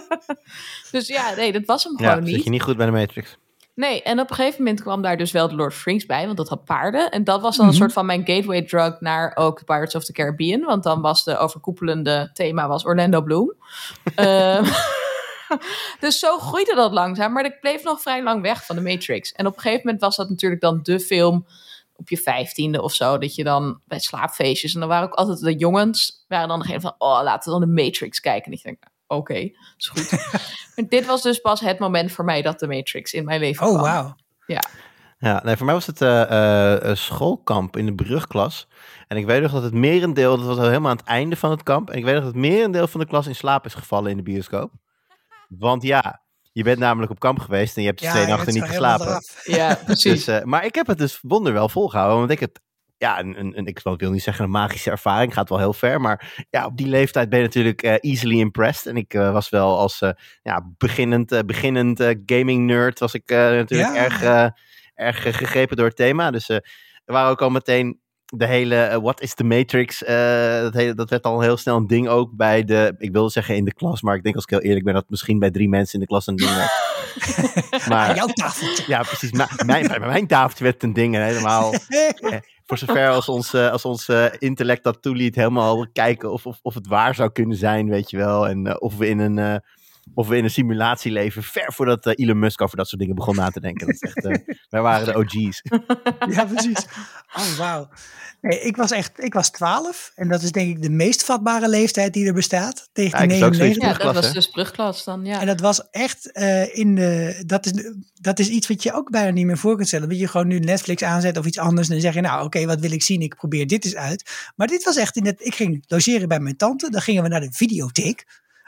A: dus ja, nee, dat was hem
C: Ja,
A: gewoon
C: zit
A: niet.
C: je niet goed bij de Matrix.
A: Nee, en op een gegeven moment kwam daar dus wel de Lord of the Rings bij, want dat had paarden. En dat was dan
B: Mhm.
A: een soort van mijn gateway drug naar ook Pirates of the Caribbean, want dan was de overkoepelende thema was Orlando Bloom. Ehm, dus zo groeide dat langzaam, maar ik bleef nog vrij lang weg van de Matrix. En op een gegeven moment was dat natuurlijk dan de film op je vijftiende of zo, dat je dan bij slaapfeestjes, en dan waren ook altijd de jongens, waren dan degene van, oh, laten we dan de Matrix kijken. En ik denk, oké, is goed. maar dit was dus pas het moment voor mij dat de Matrix in mijn leven
B: Oh,
A: kwam.
B: wauw.
C: Ja, nee, voor mij was het eh, eh, een schoolkamp in de brugklas. En ik weet nog dat het merendeel, dat was al helemaal aan het einde van het kamp. En ik weet nog dat het merendeel van de klas in slaap is gevallen in de bioscoop. Want ja, je bent namelijk op kamp geweest en je hebt dus
B: Ja,
C: twee nachten niet geslapen.
A: Ja, precies.
C: Dus, eh, maar ik heb het dus wonder wel volgehouden. Want ik heb, ja, een, een, een- ik wil niet zeggen een magische ervaring, gaat wel heel ver. Maar ja, op die leeftijd ben je natuurlijk eh, easily impressed. En ik eh, was wel als eh, ja, beginnend, beginnend gaming nerd, was ik natuurlijk
B: Ja.
C: erg, erg gegrepen door het thema. Dus er waren ook al meteen de hele What is the Matrix? dat, hele, dat werd al heel snel een ding ook bij de, ik wilde zeggen in de klas, maar ik denk als ik heel eerlijk ben dat misschien bij drie mensen in de klas een ding werd. maar,
B: Aan jouw tafeltje.
C: ja, precies. Maar mijn, bij mijn tafeltje werd een ding helemaal. Voor zover als ons, eh, als ons eh, intellect dat toeliet, helemaal kijken of, of, of het waar zou kunnen zijn, weet je wel. En eh, of, we in een, of we in een simulatie leven. Ver voordat eh, Elon Musk over dat soort dingen begon na te denken. Dat is echt, eh, wij waren de OG's.
B: Ja, precies. Oh, wauw. Nee, ik was echt, ik was 12 en dat is denk ik de meest vatbare leeftijd die er bestaat.
C: Ja, is ook zoiets.
B: 1999.
A: ja, dat was dus brugklas dan, ja.
B: En dat was echt eh, in de. Dat is, dat is iets wat je ook bijna niet meer voor kunt stellen. Dat je gewoon nu Netflix aanzet of iets anders. En dan zeg je, nou oké, wat wil ik zien? Ik probeer dit eens uit. Maar dit was echt in het. Ik ging logeren bij mijn tante. Dan gingen we naar de videotheek.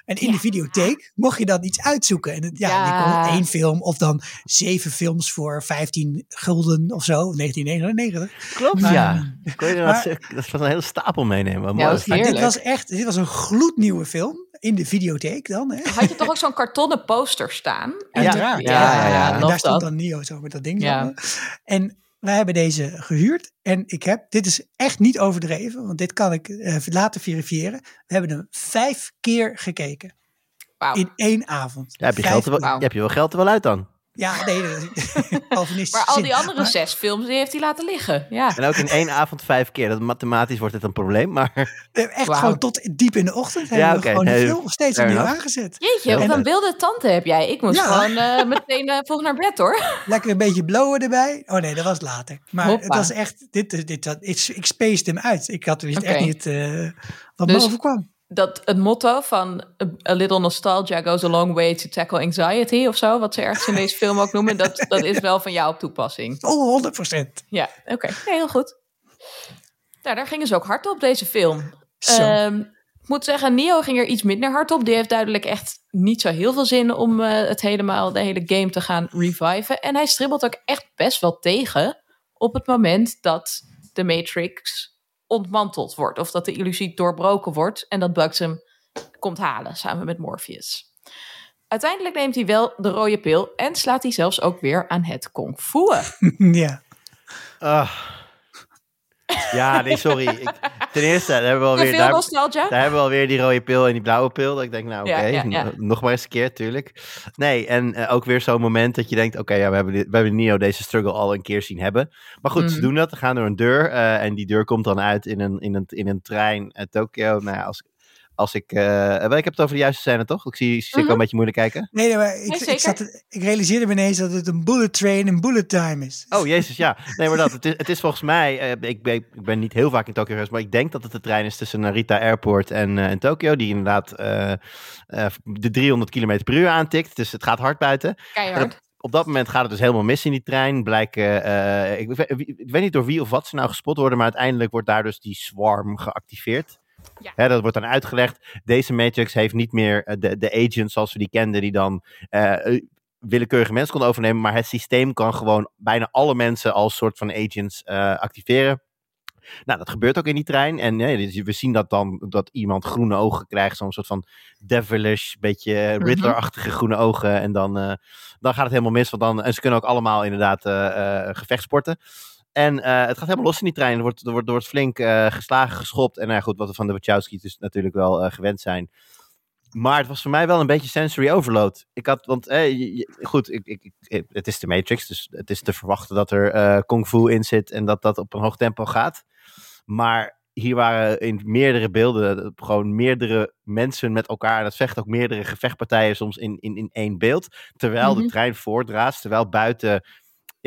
B: En in de videotheek mocht je dan iets uitzoeken. En het- ja,
A: Ja.
B: je kon één film of dan zeven films voor 15 gulden of zo. 1999.
C: Klopt,
B: Maar-
C: ja. Kon je er
B: maar-
C: dat, dat was een hele stapel meenemen.
A: Ja,
B: Maar dit was echt. Dit was een gloednieuwe film. In de videotheek dan. Hè?
A: Had je toch ook zo'n kartonnen poster staan? Ja, ja, ja.
B: En
A: love
B: daar stond
A: dat.
B: dan Nio zo met dat ding.
A: Ja.
B: zo. En wij hebben deze gehuurd. En ik heb, dit is echt niet overdreven, want dit kan ik eh, laten verifiëren. We hebben hem vijf keer gekeken.
A: Wauw.
B: In één avond.
C: Ja, heb, je
B: Vijf
C: geld er wel, heb je wel geld er wel uit dan?
B: Ja, nee, dat is Calvinistische
A: Maar al
B: zin.
A: die andere
B: Maar-
A: zes films, die heeft hij laten liggen. Ja.
C: En ook in één avond vijf keer. Dat, mathematisch wordt het een probleem, maar...
B: Echt gewoon tot diep in de ochtend hebben
C: Ja,
B: we
C: oké,
B: gewoon de
C: nee,
B: film nog steeds opnieuw aangezet.
A: Jeetje, wat een wilde tante heb jij. Ik moest
B: Ja.
A: gewoon eh, meteen eh, vroeg naar bed hoor.
B: Lekker een beetje blowen erbij. Oh nee, dat was later. Maar
A: Hoppa.
B: het was echt, dit, dit, dit, ik, ik spaced hem uit. Ik had wist
A: Oké.
B: echt niet eh, wat
A: Dus-
B: me overkwam.
A: Dat het motto van a, little nostalgia goes a long way to tackle anxiety of zo, wat ze ergens in deze film ook noemen, dat, dat is wel van jou op toepassing.
B: Oh, 100 procent.
A: Ja, oké. Nee, heel goed. Nou, daar gingen ze ook hard op, deze film. Ehm, ik moet zeggen, Neo ging er iets minder hard op. Die heeft duidelijk echt niet zo heel veel zin om eh, het helemaal, de hele game te gaan reviven. En hij stribbelt ook echt best wel tegen op het moment dat de Matrix ontmanteld wordt. Of dat de illusie doorbroken wordt en dat Bugs hem komt halen samen met Morpheus. Uiteindelijk neemt hij wel de rode pil en slaat hij zelfs ook weer aan het kung fu.
B: ja.
C: Ah. Ja, nee, sorry. Ik, ten eerste, daar hebben we alweer, daar,
A: nostalgia?
C: daar hebben we alweer die rode pil en die blauwe pil. Dat ik denk, nou oké,
A: Ja, ja, ja.
C: nog maar eens een keer, tuurlijk. Nee, en eh, ook weer zo'n moment dat je denkt, oké, ja, we hebben, we hebben Neo deze struggle al een keer zien hebben. Maar goed, ze
A: Mhm.
C: doen dat, ze gaan door een deur eh, en die deur komt dan uit in een, in een, in een trein uit Tokio. Nou ja, als, als ik, eh, wel, ik heb het over de juiste scène, toch? Ik zie,
A: Mhm.
C: al een beetje moeilijk kijken.
B: Nee, nee, maar ik,
A: Nee,
B: ik, zat, ik realiseerde me ineens dat het een bullet train en bullet time is.
C: Oh, jezus, ja. Nee, maar dat, het is, het is volgens mij, eh, ik, ben, ik ben niet heel vaak in Tokio geweest, maar ik denk dat het de trein is tussen Narita Airport en, eh en Tokio, die inderdaad eh, eh, de 300 km per uur aantikt. Dus het gaat hard buiten.
A: Keihard.
C: Op dat moment gaat het dus helemaal mis in die trein. Blijken, eh, ik weet niet door wie of wat ze nou gespot worden, maar uiteindelijk wordt daar dus die swarm geactiveerd.
A: Ja.
C: Dat wordt dan uitgelegd. Deze Matrix heeft niet meer eh, de, de agents zoals we die kenden, die dan eh, eh, willekeurige mensen konden overnemen. Maar het systeem kan gewoon bijna alle mensen als soort van agents activeren. Nou, dat gebeurt ook in die trein. En dus we zien dat dan dat iemand groene ogen krijgt. Zo'n soort van devilish, beetje Riddler-achtige groene ogen. En dan, dan gaat het helemaal mis. Want dan, en ze kunnen ook allemaal inderdaad gevechtsporten. En eh, het gaat helemaal los in die trein. Er wordt, er wordt, er wordt flink eh, geslagen, geschopt. En nou goed, wat we van de Wachowski's dus natuurlijk wel eh, gewend zijn. Maar het was voor mij wel een beetje sensory overload. Ik had, want eh, je- goed, ik, ik, ik- het is de Matrix, dus het is te verwachten dat er kung fu in zit en dat dat op een hoog tempo gaat. Maar hier waren in meerdere beelden gewoon meerdere mensen met elkaar het vechten. Ook meerdere gevechtpartijen soms in, in, in één beeld. Terwijl
A: Mhm.
C: de trein voordraast, terwijl buiten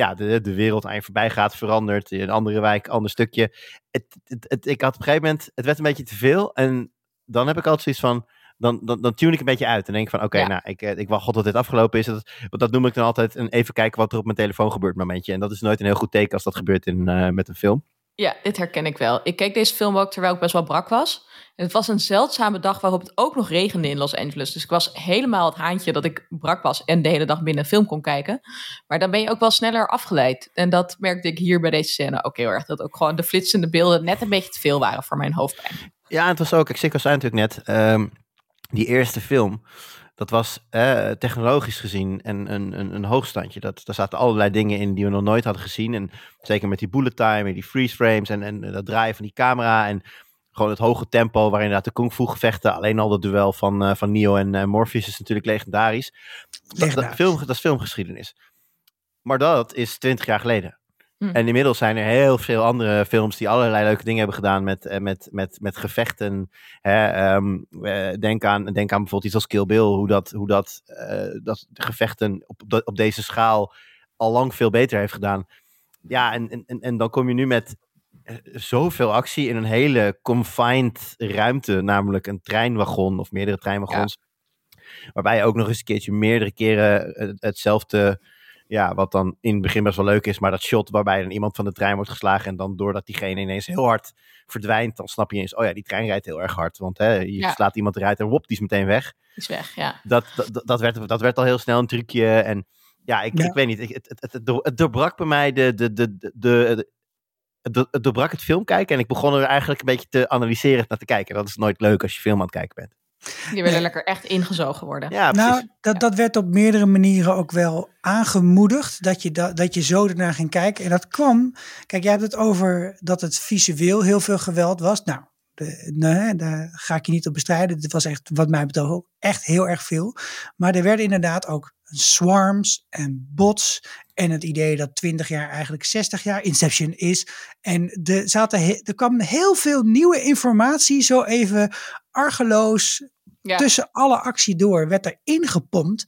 C: ja, de, de wereld aan je voorbij gaat, verandert. In een andere wijk, ander stukje. Het, het, het, ik had op een gegeven moment, het werd een beetje te veel. En dan heb ik altijd zoiets van, dan, dan, dan tune ik een beetje uit. En denk van, oké,
A: Ja.
C: nou, ik, eh, ik wacht tot dit afgelopen is. Dat, want dat noem ik dan altijd een even kijken wat er op mijn telefoon gebeurt momentje. En dat is nooit een heel goed teken als dat gebeurt in, eh, met een film.
A: Ja, dit herken ik wel. Ik keek deze film ook terwijl ik best wel brak was. Het was een zeldzame dag waarop het ook nog regende in Los Angeles. Dus ik was helemaal het haantje dat ik brak was en de hele dag binnen een film kon kijken. Maar dan ben je ook wel sneller afgeleid. En dat merkte ik hier bij deze scène ook heel erg. Dat ook gewoon de flitsende beelden net een beetje te veel waren voor mijn hoofdpijn.
C: Ja, het was ook, ik zei natuurlijk net, ehm, die eerste film, dat was technologisch gezien een, een, een, een hoogstandje. Dat, daar zaten allerlei dingen in die we nog nooit hadden gezien. En zeker met die bullet time en die freeze frames en, en dat draaien van die camera en gewoon het hoge tempo waarin inderdaad de kung fu gevechten, alleen al dat duel van, eh, van Neo en eh, Morpheus is natuurlijk legendarisch. Dat, dat, film, dat is filmgeschiedenis. Maar dat is twintig jaar geleden.
A: Hm.
C: En inmiddels zijn er heel veel andere films die allerlei leuke dingen hebben gedaan met, eh, met, met, met gevechten. Hè, ehm, eh, denk, aan, denk aan bijvoorbeeld iets als Kill Bill, hoe dat, hoe dat, dat de gevechten op, op, op deze schaal al lang veel beter heeft gedaan. Ja, en, en, en- dan kom je nu met zoveel actie in een hele confined ruimte, namelijk een treinwagon of meerdere treinwagons. Waarbij je ook nog eens een keertje meerdere keren eh, hetzelfde, ja, wat dan in het begin best wel leuk is, maar dat shot waarbij dan iemand van de trein wordt geslagen en dan doordat diegene ineens heel hard verdwijnt, dan snap je eens, oh ja, die trein rijdt heel erg hard. Want hè, je
A: Ja.
C: slaat iemand eruit en wop, die is meteen weg.
A: Is weg, ja.
C: Dat, dat, dat, werd, dat werd al heel snel een trucje. En ja, ik,
B: Ja.
C: ik weet niet, het, het, het, het, door- het doorbrak bij mij de, de, de, de, de, het, do- het doorbrak het film kijken en ik begon er eigenlijk een beetje te analyseren naar te kijken. Dat is nooit leuk als je film aan het kijken bent.
A: Die willen
B: Nee.
A: lekker echt ingezogen worden.
C: Ja, precies.
B: Nou, dat, dat werd op meerdere manieren ook wel aangemoedigd. Dat je, da, dat je zo ernaar ging kijken. En dat kwam. Kijk, jij hebt het over dat het visueel heel veel geweld was. Nou, de, nee, daar ga ik je niet op bestrijden. Dit was echt, wat mij betreft, ook echt heel erg veel. Maar er werden inderdaad ook swarms en bots. En het idee dat 20 jaar eigenlijk 60 jaar Inception is. En de, zaten, he- er kwam heel veel nieuwe informatie, zo even argeloos
A: Ja.
B: tussen alle actie door werd er ingepompt.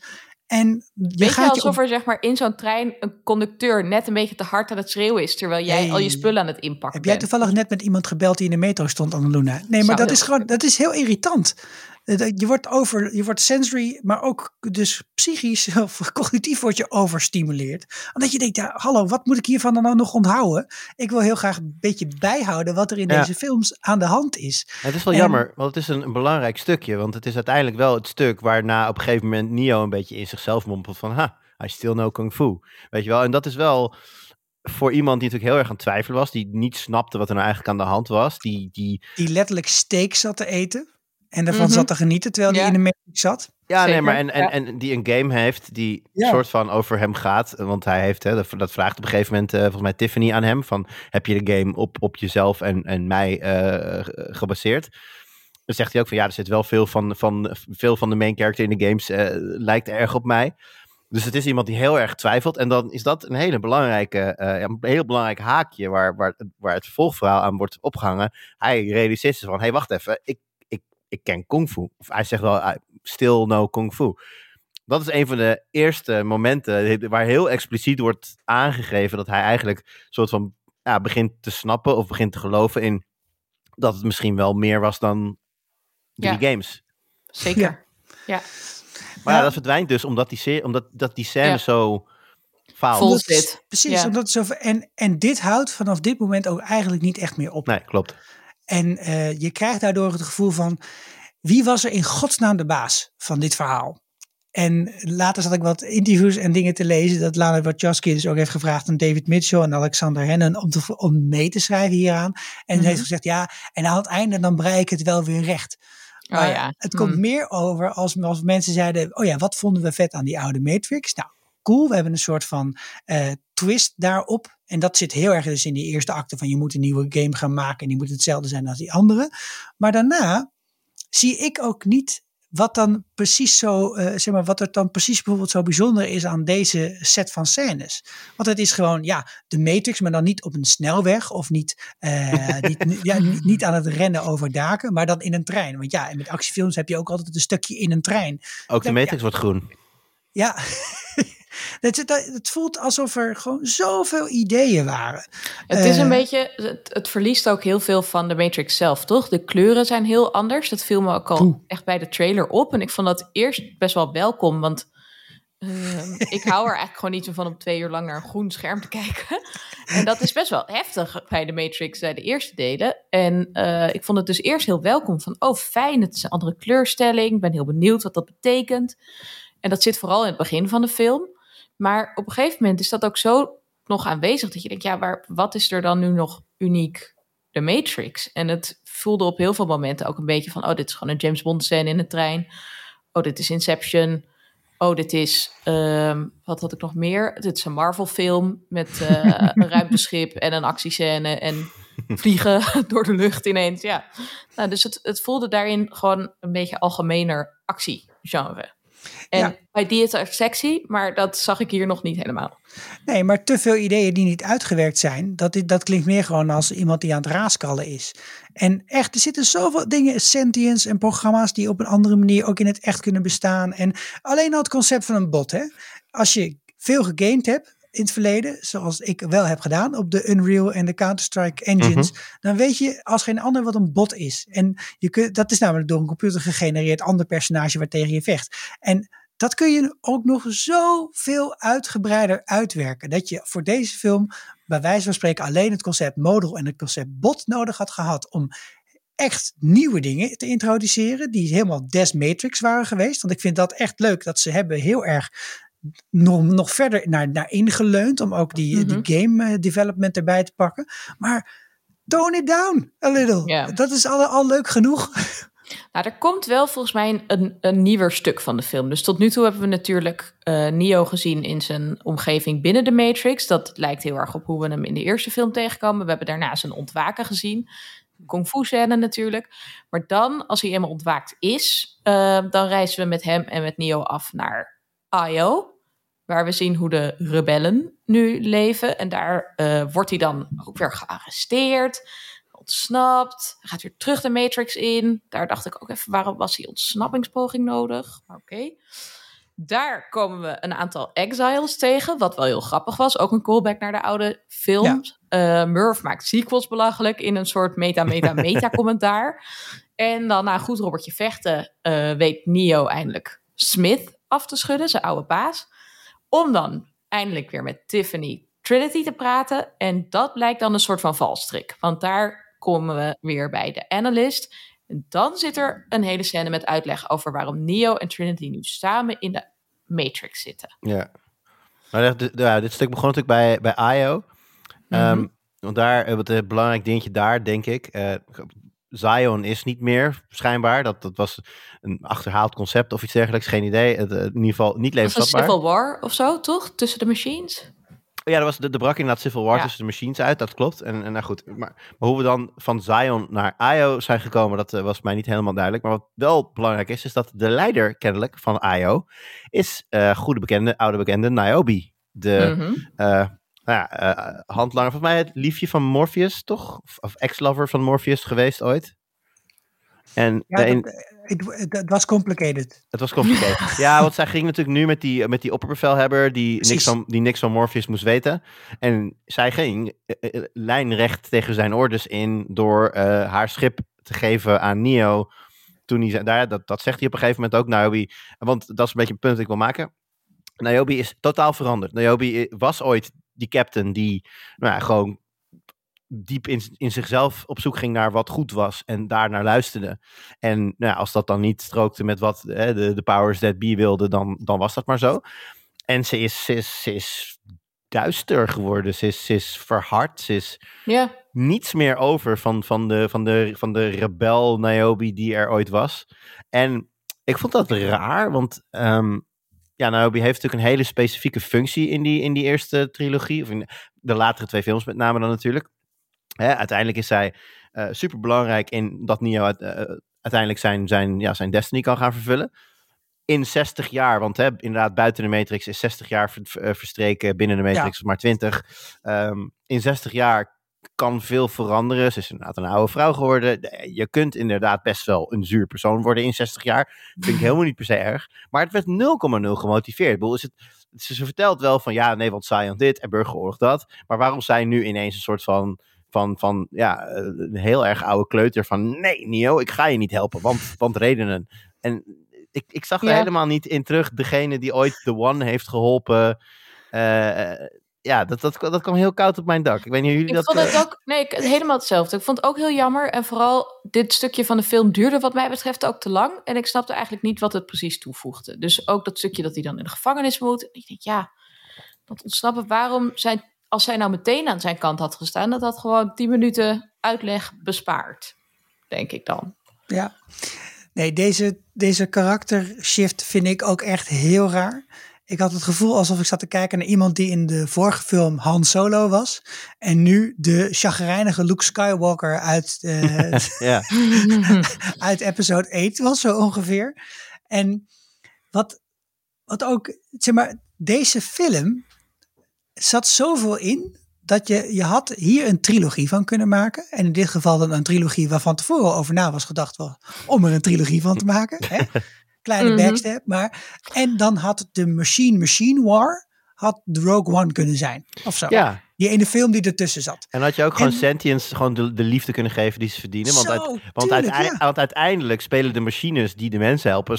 B: En je gaat je
A: alsof er zeg maar in zo'n trein een conducteur net een beetje te hard aan het schreeuwen is, terwijl jij al je spullen aan het inpakken
B: heb jij
A: bent.
B: toevallig net met iemand gebeld die in de metro stond, Annaluna? Nee, maar
A: Zou
B: dat is gewoon, dat is heel irritant. Eh, Je wordt over, je wordt sensory, maar ook dus psychisch of cognitief word je overstimuleerd. Omdat je denkt, ja, hallo, wat moet ik hiervan dan nou nog onthouden? Ik wil heel graag een beetje bijhouden wat er in
C: Ja.
B: deze films aan de hand is.
C: Het is wel
B: En-
C: jammer, want het is een, een belangrijk stukje. Want het is uiteindelijk wel het stuk waarna op een gegeven moment Neo een beetje in zichzelf mompelt van... Ha, I still know kung fu. Weet je wel? En dat is wel voor iemand die natuurlijk heel erg aan het twijfelen was. Die niet snapte wat er nou eigenlijk aan de hand was. Die, die,
B: Die letterlijk steak zat te eten. En daarvan
A: Mhm.
B: zat te genieten terwijl
A: Ja.
B: hij in de matrix zat.
C: ja, nee, maar en, en,
A: ja.
C: en die een game heeft die
B: Ja.
C: soort van over hem gaat. Want hij heeft, hè, dat, vraagt op een gegeven moment eh, volgens mij Tiffany aan hem. Van, heb je de game op, op jezelf en, en mij eh, gebaseerd? Dan zegt hij ook van ja, er zit wel veel van, van, veel van de main character in de games eh, lijkt erg op mij. Dus het is iemand die heel erg twijfelt. En dan is dat een hele belangrijke, eh, ja, een heel belangrijk haakje waar, waar, waar het vervolgverhaal aan wordt opgehangen. Hij realiseert zich van, hé hey, wacht even, ik, ik, ken kung fu. Of hij zegt wel, I still no kung fu. Dat is een van de eerste momenten waar heel expliciet wordt aangegeven dat hij eigenlijk soort van ja, begint te snappen of begint te geloven in dat het misschien wel meer was dan drie
A: Ja.
C: games.
A: Zeker. Ja.
C: Maar ja,
B: Ja.
C: dat verdwijnt dus omdat die, serie, omdat, dat die scène
A: Ja.
C: zo faalt.
A: Vol zit.
B: Precies,
A: Ja.
B: omdat het zo, en, en dit houdt vanaf dit moment ook eigenlijk niet echt meer op.
C: Nee, klopt.
B: En eh, je krijgt daardoor het gevoel van, wie was er in godsnaam de baas van dit verhaal? En later zat ik wat interviews en dingen te lezen, dat Lana Wachowski dus ook heeft gevraagd aan David Mitchell en Alexander Hennen om, te, om mee te schrijven hieraan. En
A: Mhm.
B: heeft gezegd, ja, en aan het einde dan bereik ik het wel weer recht.
A: Oh ja.
B: het komt
A: Hmm.
B: meer over als, als mensen zeiden, oh ja, wat vonden we vet aan die oude Matrix? Nou, cool, we hebben een soort van eh, twist daarop. En dat zit heel erg dus in die eerste acte van je moet een nieuwe game gaan maken en die moet hetzelfde zijn als die andere. Maar daarna zie ik ook niet wat dan precies zo, eh, zeg maar, wat er dan precies bijvoorbeeld zo bijzonder is aan deze set van scènes. Want het is gewoon, ja, de Matrix, maar dan niet op een snelweg of niet, eh, niet, ja, niet, aan het rennen over daken, maar dan in een trein. Want ja, en met actiefilms heb je ook altijd een stukje in een trein.
C: Ook de
B: Ja,
C: Matrix wordt groen.
B: Ja, Het, het, het, voelt alsof er gewoon zoveel ideeën waren.
A: Het is een beetje, het, het, verliest ook heel veel van de Matrix zelf, toch? De kleuren zijn heel anders. Dat viel me ook al echt bij de trailer op. En ik vond dat eerst best wel welkom, want uh, ik hou er eigenlijk gewoon niet zo van om twee uur lang naar een groen scherm te kijken. En dat is best wel heftig bij de Matrix, de eerste delen. En uh, ik vond het dus eerst heel welkom van, oh fijn, het is een andere kleurstelling. Ik ben heel benieuwd wat dat betekent. En dat zit vooral in het begin van de film. Maar op een gegeven moment is dat ook zo nog aanwezig dat je denkt, ja, waar, wat is er dan nu nog uniek? De Matrix. En het voelde op heel veel momenten ook een beetje van, oh, dit is gewoon een James Bond scène in de trein. Oh, dit is Inception. Oh, dit is, um, wat had ik nog meer? Dit is een Marvel film met uh, een ruimteschip en een actiescène en vliegen door de lucht ineens. Ja, nou, dus het, het voelde daarin gewoon een beetje algemener actiegenre. En ja. bij die is het sexy, maar dat zag ik hier nog niet helemaal.
B: Nee, maar te veel ideeën die niet uitgewerkt zijn, dat, dat klinkt meer gewoon als iemand die aan het raaskallen is. En echt, er zitten zoveel dingen, sentience en programma's die op een andere manier ook in het echt kunnen bestaan. En alleen al het concept van een bot, hè. Als je veel gegamed hebt, in het verleden, zoals ik wel heb gedaan op de Unreal en de Counter-Strike engines, mhm. dan weet je als geen ander wat een bot is. En je kunt, dat is namelijk door een computer gegenereerd ander personage waar tegen je vecht. En dat kun je ook nog zoveel uitgebreider uitwerken. Dat je voor deze film bij wijze van spreken alleen het concept model en het concept bot nodig had gehad om echt nieuwe dingen te introduceren die helemaal Des Matrix waren geweest. Want ik vind dat echt leuk dat ze hebben heel erg nog, nog verder naar, naar ingeleund om ook die, die mhm. game eh, development erbij te pakken. Maar tone it down a little. Dat is al, al leuk genoeg.
A: Nou, er komt wel volgens mij een, een nieuwer stuk van de film. Dus tot nu toe hebben we natuurlijk uh, Neo gezien in zijn omgeving binnen de Matrix. Dat lijkt heel erg op hoe we hem in de eerste film tegenkomen. We hebben daarna zijn ontwaken gezien. Kung fu scène natuurlijk. Maar dan, als hij eenmaal ontwaakt is, uh, dan reizen we met hem en met Neo af naar Io. Waar we zien hoe de rebellen nu leven. En daar uh, wordt hij dan ook weer gearresteerd ontsnapt. Gaat weer terug de Matrix in. Daar dacht ik ook even, waarom was die ontsnappingspoging nodig? Maar oké. Daar komen we een aantal exiles tegen, wat wel heel grappig was. Ook een callback naar de oude films. Ja. Uh, Murph maakt sequels belachelijk in een soort meta-meta-meta-commentaar. en dan na goed Robertje vechten uh, weet Neo eindelijk Smith af te schudden, zijn oude baas. Om dan eindelijk weer met Tiffany Trinity te praten. En dat blijkt dan een soort van valstrik. Want daar komen we weer bij de analyst. En dan zit er een hele scène met uitleg over waarom Neo en Trinity nu samen in de Matrix zitten.
C: Ja. Maar dit, ja, dit stuk begon natuurlijk bij, bij IO. Mm want daar, wat een belangrijk dingetje daar, denk ik. Uh, Zion is niet meer, schijnbaar. Dat, dat was een achterhaald concept of iets dergelijks. Geen idee. Het, in ieder geval niet levensvatbaar.
A: Was Civil War of zo, toch? Tussen de machines?
C: Ja, er, was, de, de brak inderdaad Civil War tussen de machines uit, dat klopt. En, en nou goed, maar, maar, hoe we dan van Zion naar IO zijn gekomen, dat uh, was mij niet helemaal duidelijk. Maar wat wel belangrijk is, is dat de leider kennelijk van IO is uh, goede bekende, oude bekende Niobe. De mm -hmm. uh, nou ja, handlanger, volgens mij het liefje van Morpheus, toch? Of, of ex-lover van Morpheus geweest ooit.
B: En ja, het was complicated.
C: Het was complicated. ja, want zij ging natuurlijk nu met die, met die opperbevelhebber die niks, van, die niks van Morpheus moest weten. En zij ging uh, lijnrecht tegen zijn orders in door haar schip te geven aan Neo. Toen hij daar, dat, dat zegt hij op een gegeven moment ook, Niobe. Want dat is een beetje een punt dat ik wil maken. Niobe is totaal veranderd. Niobe was ooit die captain die nou ja, gewoon diep in, in zichzelf op zoek ging naar wat goed was en daar naar luisterde. En nou ja, als dat dan niet strookte met wat hè, de, de powers that be wilden, dan, dan was dat maar zo. En ze is, ze is, ze is duister geworden, ze is, ze is verhard, ze is
A: ja.
C: niets meer over van, van, de, van, de, van de rebel Niobe die er ooit was. En ik vond dat raar, want um, ja, Niobe heeft natuurlijk een hele specifieke functie in die, in die eerste trilogie, of in de latere twee films met name dan natuurlijk. Hè, uiteindelijk is zij uh, eh, super belangrijk in dat Neo uit, uh, uiteindelijk zijn, zijn, ja, zijn destiny kan gaan vervullen. In 60 jaar, want hè, inderdaad, buiten de Matrix is 60 jaar ver, verstreken, binnen de Matrix ja. maar 20. Um, in 60 jaar kan veel veranderen. Ze is inderdaad een oude vrouw geworden. De- Je kunt inderdaad best wel een zuur persoon worden in 60 jaar. Vind ik helemaal niet per se erg. Maar het werd 0,0 gemotiveerd. Ik bedoel, is het, ze, vertelt wel van ja, nee, want Zion dit en burgeroorlog dat. Maar waarom zij nu ineens een soort van, van, van ja, eh, een heel erg oude kleuter van nee, Nio, ik ga je niet helpen, want, want redenen. En ik, ik zag er
A: Ja.
C: helemaal niet in terug degene die ooit The One heeft geholpen. Eh, ja, dat, dat, dat kwam heel koud op mijn dak. Ik weet niet hoe jullie
A: Ik
C: dat...
A: vond het
C: eh,
A: ook, nee, ik, helemaal hetzelfde. Ik vond het ook heel jammer. En vooral dit stukje van de film duurde wat mij betreft ook te lang. En ik snapte eigenlijk niet wat het precies toevoegde. Dus ook dat stukje dat hij dan in de gevangenis moet. En ik denk, ja, dat ontsnappen. Waarom zijn, als zij nou meteen aan zijn kant had gestaan, dat had gewoon 10 minuten uitleg bespaard. Denk ik dan.
B: Ja. Nee, deze, deze karaktershift vind ik ook echt heel raar. Ik had het gevoel alsof ik zat te kijken naar iemand die in de vorige film Han Solo was. En nu de chagrijnige Luke Skywalker uit, eh,
C: ja.
B: uit episode 8 was, zo ongeveer. En wat, wat ook, zeg maar, deze film zat zoveel in dat je, je had hier een trilogie van kunnen maken. En in dit geval dan een trilogie waarvan tevoren over na was gedacht om er een trilogie van te maken. Hè? Kleine
A: Mhm.
B: backstep, maar. En dan had de Machine Machine War had de Rogue One kunnen zijn. Of zo.
C: ja,
B: Die ene film die ertussen zat.
C: en had je ook gewoon
B: En-
C: sentience, gewoon de, de liefde kunnen geven die ze verdienen. Want,
B: Zo,
C: uit- want,
B: tuurlijk,
C: uitei-
B: ja.
C: want uiteindelijk spelen de machines die de mensen helpen.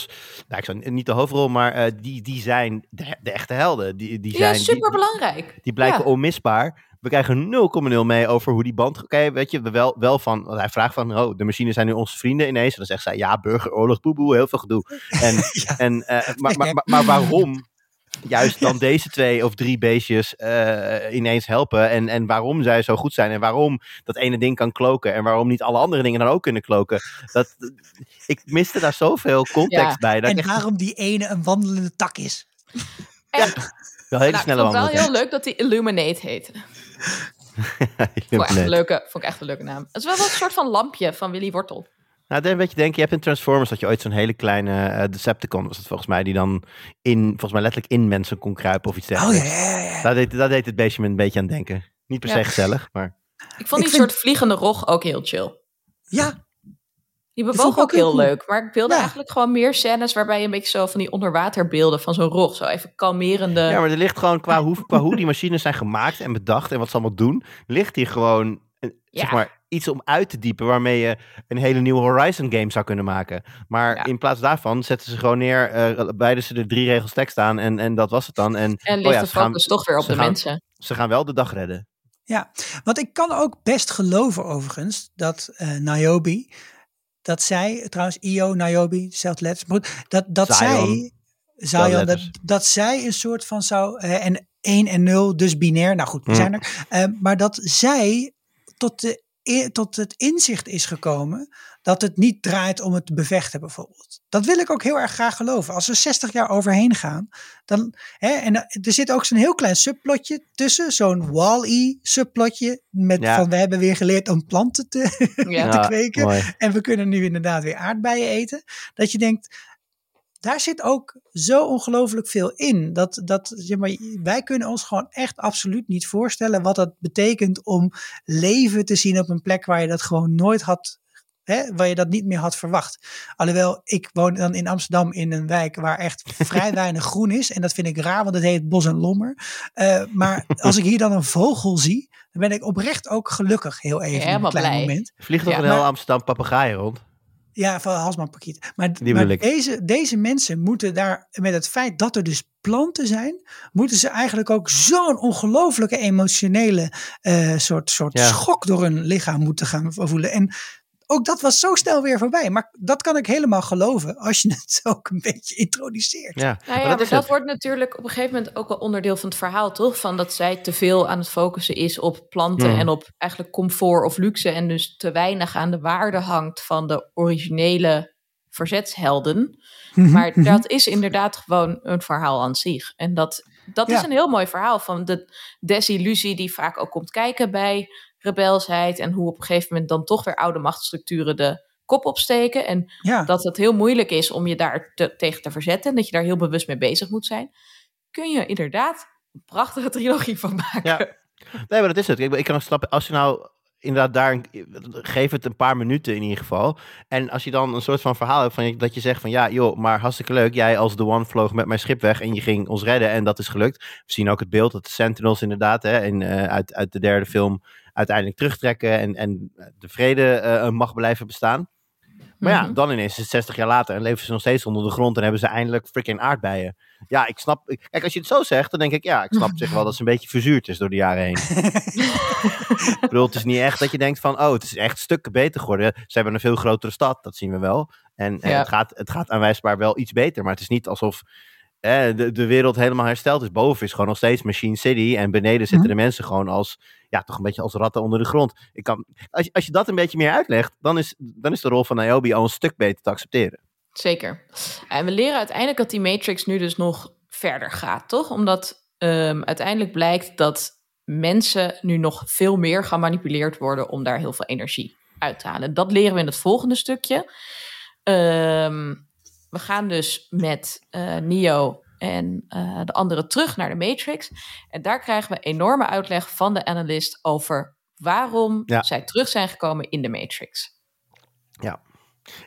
C: Nou, ik zou niet de hoofdrol, maar eh, die, die zijn de, de echte helden. Die, die, zijn, die-
A: super belangrijk.
C: Die blijken
A: Ja.
C: onmisbaar. We krijgen 0,0 mee over hoe die band... Oké, weet je, wel, wel van... Want hij vraagt van, oh, de machines zijn nu onze vrienden ineens. En dan zegt zij, ja, burgeroorlog, boeboe, heel veel gedoe. En, en, eh, maar, maar, maar, maar waarom juist dan deze twee of drie beestjes eh, ineens helpen? En, en waarom zij zo goed zijn? En waarom dat ene ding kan kloken? En waarom niet alle andere dingen dan ook kunnen kloken? Dat, ik miste daar zoveel context
A: Ja.
C: bij. Dat ik
B: En
C: echt
B: waarom die ene een wandelende tak is.
A: En,
C: wel hele
A: nou, ik
C: snelle
A: vond het wel heel leuk dat hij Illuminate heette. Vond ik echt een leuke, vond ik echt een leuke naam. Het is wel wel een soort van lampje van Willy Wortel.
C: Nou, dan weet je denken, je hebt in Transformers dat je ooit zo'n hele kleine eh, Decepticon was het volgens mij, die dan in, volgens mij letterlijk in mensen kon kruipen of iets
B: Oh
C: dergelijks.
B: ja, ja, ja.
C: Daar deed, daar deed het beestje me een beetje aan denken. Niet per
A: Ja.
C: se gezellig, maar
A: Ik vond
B: Ik
A: die
B: vind-
A: soort vliegende rog ook heel chill.
B: Ja,
A: Die bewoog
B: ook
A: ook
B: heel
A: heel
B: cool.
A: leuk. Maar ik wilde
B: Ja.
A: eigenlijk gewoon meer scènes waarbij je een beetje zo van die onderwaterbeelden van zo'n rog. Zo even kalmerende.
C: ja, maar er ligt gewoon qua hoe, qua hoe die machines zijn gemaakt en bedacht en wat ze allemaal doen, ligt hier gewoon eh, zeg
A: Ja.
C: maar iets om uit te diepen waarmee je een hele nieuwe Horizon game zou kunnen maken. Maar
A: Ja.
C: in plaats daarvan zetten ze gewoon neer, eh beide ze er drie regels tekst aan en, en dat was het dan. En,
A: en
C: oh
A: ligt
C: ja,
A: de
C: ze gaan,
A: focus toch weer op de
C: gaan-
A: mensen.
C: ze gaan wel de dag redden.
B: Ja, want ik kan ook best geloven overigens dat eh Niobe, dat zij, trouwens Io, Niobe, dezelfde letters, maar goed, dat, dat
C: Zion.
B: zij, Zion, dat, dat zij een soort van zou, eh, en 1 en 0, dus binair, nou goed, we
C: Hm.
B: zijn er, eh, maar dat zij tot, de, tot het inzicht is gekomen dat het niet draait om het bevechten bijvoorbeeld. Dat wil ik ook heel erg graag geloven. Als we 60 jaar overheen gaan, dan, hè, en er zit ook zo'n heel klein subplotje tussen, zo'n Wall-E subplotje met
C: Ja.
B: van we hebben weer geleerd om planten te,
A: Ja.
B: te kweken en we kunnen nu inderdaad weer aardbeien eten. Dat je denkt, daar zit ook zo ongelooflijk veel in. Dat, dat zeg maar, wij kunnen ons gewoon echt absoluut niet voorstellen wat dat betekent om leven te zien op een plek waar je dat gewoon nooit had. Hè, waar je dat niet meer had verwacht. Alhoewel, ik woon dan in Amsterdam in een wijk waar echt vrij weinig groen is. En dat vind ik raar, want het heet Bos en Lommer. Eh, maar als ik hier dan een vogel zie, dan ben ik oprecht ook gelukkig heel even. een
A: Helemaal
B: klein
A: blij.
B: moment.
C: Vliegt toch
A: Ja,
C: een heel Amsterdam papegaaien rond?
B: Ja, van Halsman Pakiet. Maar, deze, deze mensen moeten daar, met het feit dat er dus planten zijn, moeten ze eigenlijk ook zo'n ongelooflijke emotionele eh, soort, soort
C: Ja.
B: schok door hun lichaam moeten gaan voelen. En ook dat was zo snel weer voorbij. Maar dat kan ik helemaal geloven als je het ook een beetje introduceert.
C: Ja,
A: Nou ja,
C: maar
A: maar
C: dat
A: wordt natuurlijk op een gegeven moment ook wel onderdeel van het verhaal, toch? Van dat zij te veel aan het focussen is op planten
C: Hmm.
A: en op eigenlijk comfort of luxe. En dus te weinig aan de waarde hangt van de originele verzetshelden.
B: Mhm,
A: Maar
B: mhm.
A: dat is inderdaad gewoon een verhaal aan zich. En dat, dat is
B: Ja.
A: een heel mooi verhaal van de desillusie die vaak ook komt kijken bij rebelsheid. En hoe op een gegeven moment dan toch weer oude machtsstructuren de kop opsteken. En
B: ja.
A: dat het heel moeilijk is om je daar te- tegen te verzetten. En dat je daar heel bewust mee bezig moet zijn. Kun je inderdaad een prachtige trilogie van maken.
C: Ja. Nee, maar dat is het. Ik, ik kan snappen, als je nou inderdaad daar, geef het een paar minuten in ieder geval. En als je dan een soort van verhaal hebt van dat je zegt van ja, joh, maar hartstikke leuk. Jij als The One vloog met mijn schip weg en je ging ons redden en dat is gelukt. We zien ook het beeld dat de Sentinels inderdaad hè, in, eh, uit, uit de derde film uiteindelijk terugtrekken en, en de vrede eh, mag blijven bestaan. Maar ja,
A: Mhm.
C: dan ineens is het 60 jaar later en leven ze nog steeds onder de grond en hebben ze eindelijk freaking aardbeien. Ja, ik snap. Kijk, als je het zo zegt, dan denk ik ja, ik snap zich wel dat ze een beetje verzuurd is door de jaren heen. ik bedoel, het is niet echt dat je denkt van, oh, het is echt stukken beter geworden. Ze hebben een veel grotere stad, dat zien we wel. En eh,
A: Ja.
C: het, gaat, het gaat aanwijsbaar wel iets beter, maar het is niet alsof eh, de, de wereld helemaal hersteld is. Boven is gewoon nog steeds Machine City en beneden zitten de mensen gewoon als, ja, toch een beetje als ratten onder de grond. Ik kan, als, je- als je dat een beetje meer uitlegt, dan is, dan is de rol van Niobe al een stuk beter te accepteren.
A: Zeker. En we leren uiteindelijk dat die Matrix nu dus nog verder gaat, toch? Omdat ehm, uiteindelijk blijkt dat mensen nu nog veel meer gemanipuleerd worden om daar heel veel energie uit te halen. Dat leren we in het volgende stukje. Ehm, we gaan dus met eh Neo en eh, de anderen terug naar de Matrix. En daar krijgen we enorme uitleg van de analist over waarom
C: Ja.
A: zij terug zijn gekomen in de Matrix.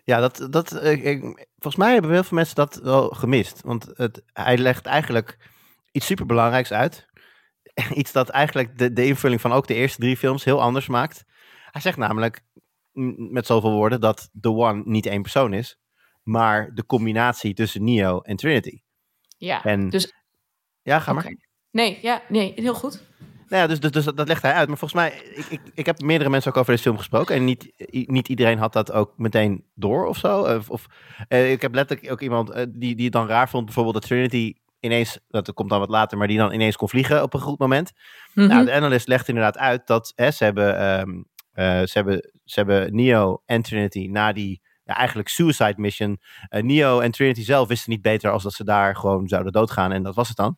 C: Ja, dat, dat, eh, ik- volgens mij hebben heel veel mensen dat wel gemist. Want het, hij legt eigenlijk iets superbelangrijks uit. Iets dat eigenlijk de, de invulling van ook de eerste drie films heel anders maakt. Hij zegt namelijk met zoveel woorden dat The One niet één persoon is. Maar de combinatie tussen Neo en Trinity.
A: Ja,
C: En,
A: dus
C: ja, ga maar.
A: Nee, ja, nee, heel goed.
C: Nou ja, dus, dus, dus dat, dat legt hij uit. Maar volgens mij, ik, ik, ik heb meerdere mensen ook over deze film gesproken. En niet, niet iedereen had dat ook meteen door of zo. Of, of, eh, ik heb letterlijk ook iemand eh, die, die het dan raar vond. Bijvoorbeeld dat Trinity ineens, dat komt dan wat later, maar die dan ineens kon vliegen op een goed moment.
A: Mhm.
C: Nou, de analyst legt inderdaad uit dat hè, ze, hebben, eh, ze, hebben, ze hebben Neo en Trinity na die ja, eigenlijk suicide mission. eh, Neo en Trinity zelf wisten niet beter als dat ze daar gewoon zouden doodgaan. En dat was het dan.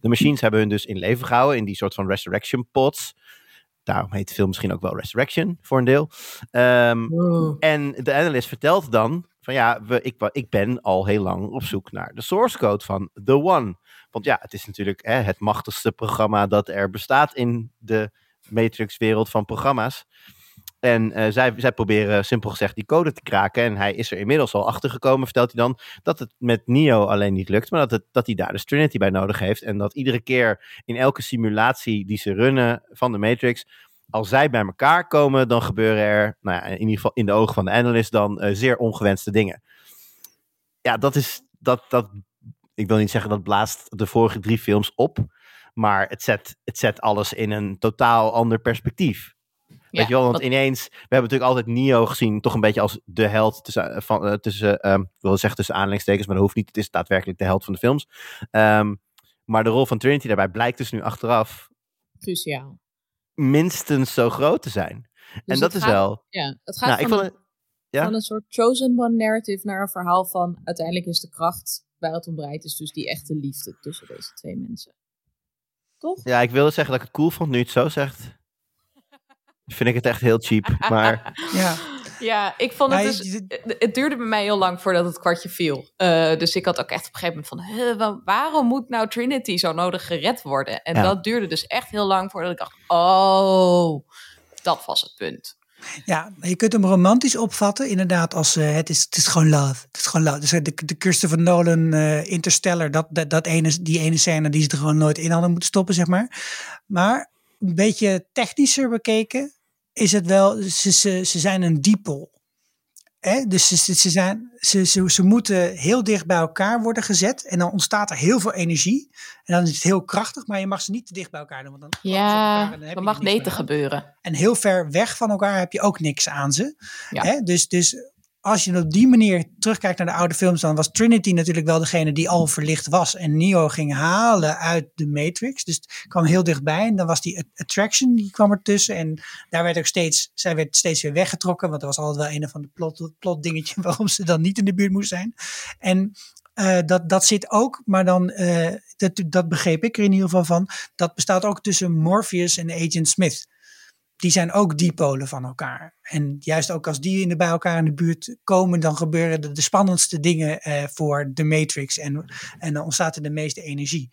C: De machines hebben hun dus in leven gehouden in die soort van resurrection pods. Daarom heet de film misschien ook wel Resurrection voor een deel. Ehm,
A: Wow.
C: en de analyst vertelt dan van ja, we, ik, ik ben al heel lang op zoek naar de source code van The One. Want ja, het is natuurlijk hè, het machtigste programma dat er bestaat in de Matrix-wereld van programma's. En eh, zij, zij proberen simpel gezegd die code te kraken. En hij is er inmiddels al achter gekomen, vertelt hij dan, dat het met Neo alleen niet lukt. Maar dat, het, dat hij daar dus Trinity bij nodig heeft. En dat iedere keer in elke simulatie die ze runnen van de Matrix, als zij bij elkaar komen, dan gebeuren er, nou ja, in ieder geval in de ogen van de analyst, dan eh, zeer ongewenste dingen. Ja, dat is, dat, dat, ik wil niet zeggen dat blaast de vorige drie films op, maar het zet, het zet alles in een totaal ander perspectief. Weet je wel, want ineens, we hebben natuurlijk altijd Neo gezien, toch een beetje als de held tussen, eh, van, eh, tussen ehm, ik wil zeggen tussen aanleidingstekens, maar dat hoeft niet, het is daadwerkelijk de held van de films. Ehm, maar de rol van Trinity daarbij blijkt dus nu achteraf
A: Cruciaal.
C: minstens zo groot te zijn. en
A: Dus
C: dat
A: het
C: is wel.
A: Ja, het gaat
C: Nou, ik
A: van,
C: vond
A: een,
C: ja?
A: van een soort chosen one narrative naar een verhaal van uiteindelijk is de kracht waar het om draait, is dus die echte liefde tussen deze twee mensen. Toch?
C: Ja, ik wilde zeggen dat ik het cool vond nu je het zo zegt. Vind ik het echt heel cheap. Maar
B: Ja,
A: Ja, ik vond het dus...
B: je-
A: Het het duurde bij mij heel lang voordat het kwartje viel. Eh, dus ik had ook echt op een gegeven moment van... "Huh, wa- waarom moet nou Trinity zo nodig gered worden? En
C: Ja.
A: dat duurde dus echt heel lang voordat ik dacht... Oh, dat was het punt.
B: ja, je kunt hem romantisch opvatten, inderdaad, als eh, het, is, het is gewoon love. Het is gewoon love. Dus eh, de, de Christopher Nolan eh, Interstellar, dat, dat, dat ene, die ene scène die ze er gewoon nooit in hadden moeten stoppen, zeg maar. Maar een beetje technischer bekeken is het wel, ze, ze, ze zijn een diepel. Hè? Dus ze, ze, zijn, ze, ze, ze moeten heel dicht bij elkaar worden gezet. En dan ontstaat er heel veel energie. En dan is het heel krachtig, maar je mag ze niet te dicht bij elkaar doen. Want dan elkaar
A: Ja,
B: en dan
A: mag
B: aan.
A: gebeuren.
B: En heel ver weg van elkaar heb je ook niks aan ze.
A: Ja.
B: Hè? Dus, dus als je op die manier terugkijkt naar de oude films, dan was Trinity natuurlijk wel degene die al verlicht was. En Neo ging halen uit de Matrix. Dus het kwam heel dichtbij. En dan was die attraction, die kwam ertussen. En daar werd ook steeds, zij werd steeds weer weggetrokken. Want er was altijd wel een van de plot, plot dingetje waarom ze dan niet in de buurt moest zijn. En eh, dat, dat zit ook, maar dan, eh, dat, dat begreep ik er in ieder geval van. Dat bestaat ook tussen Morpheus en Agent Smith die zijn ook dipolen van elkaar. En juist ook als die in de, bij elkaar in de buurt komen, dan gebeuren de, de spannendste dingen eh, voor de Matrix. En, en dan ontstaat er de meeste energie.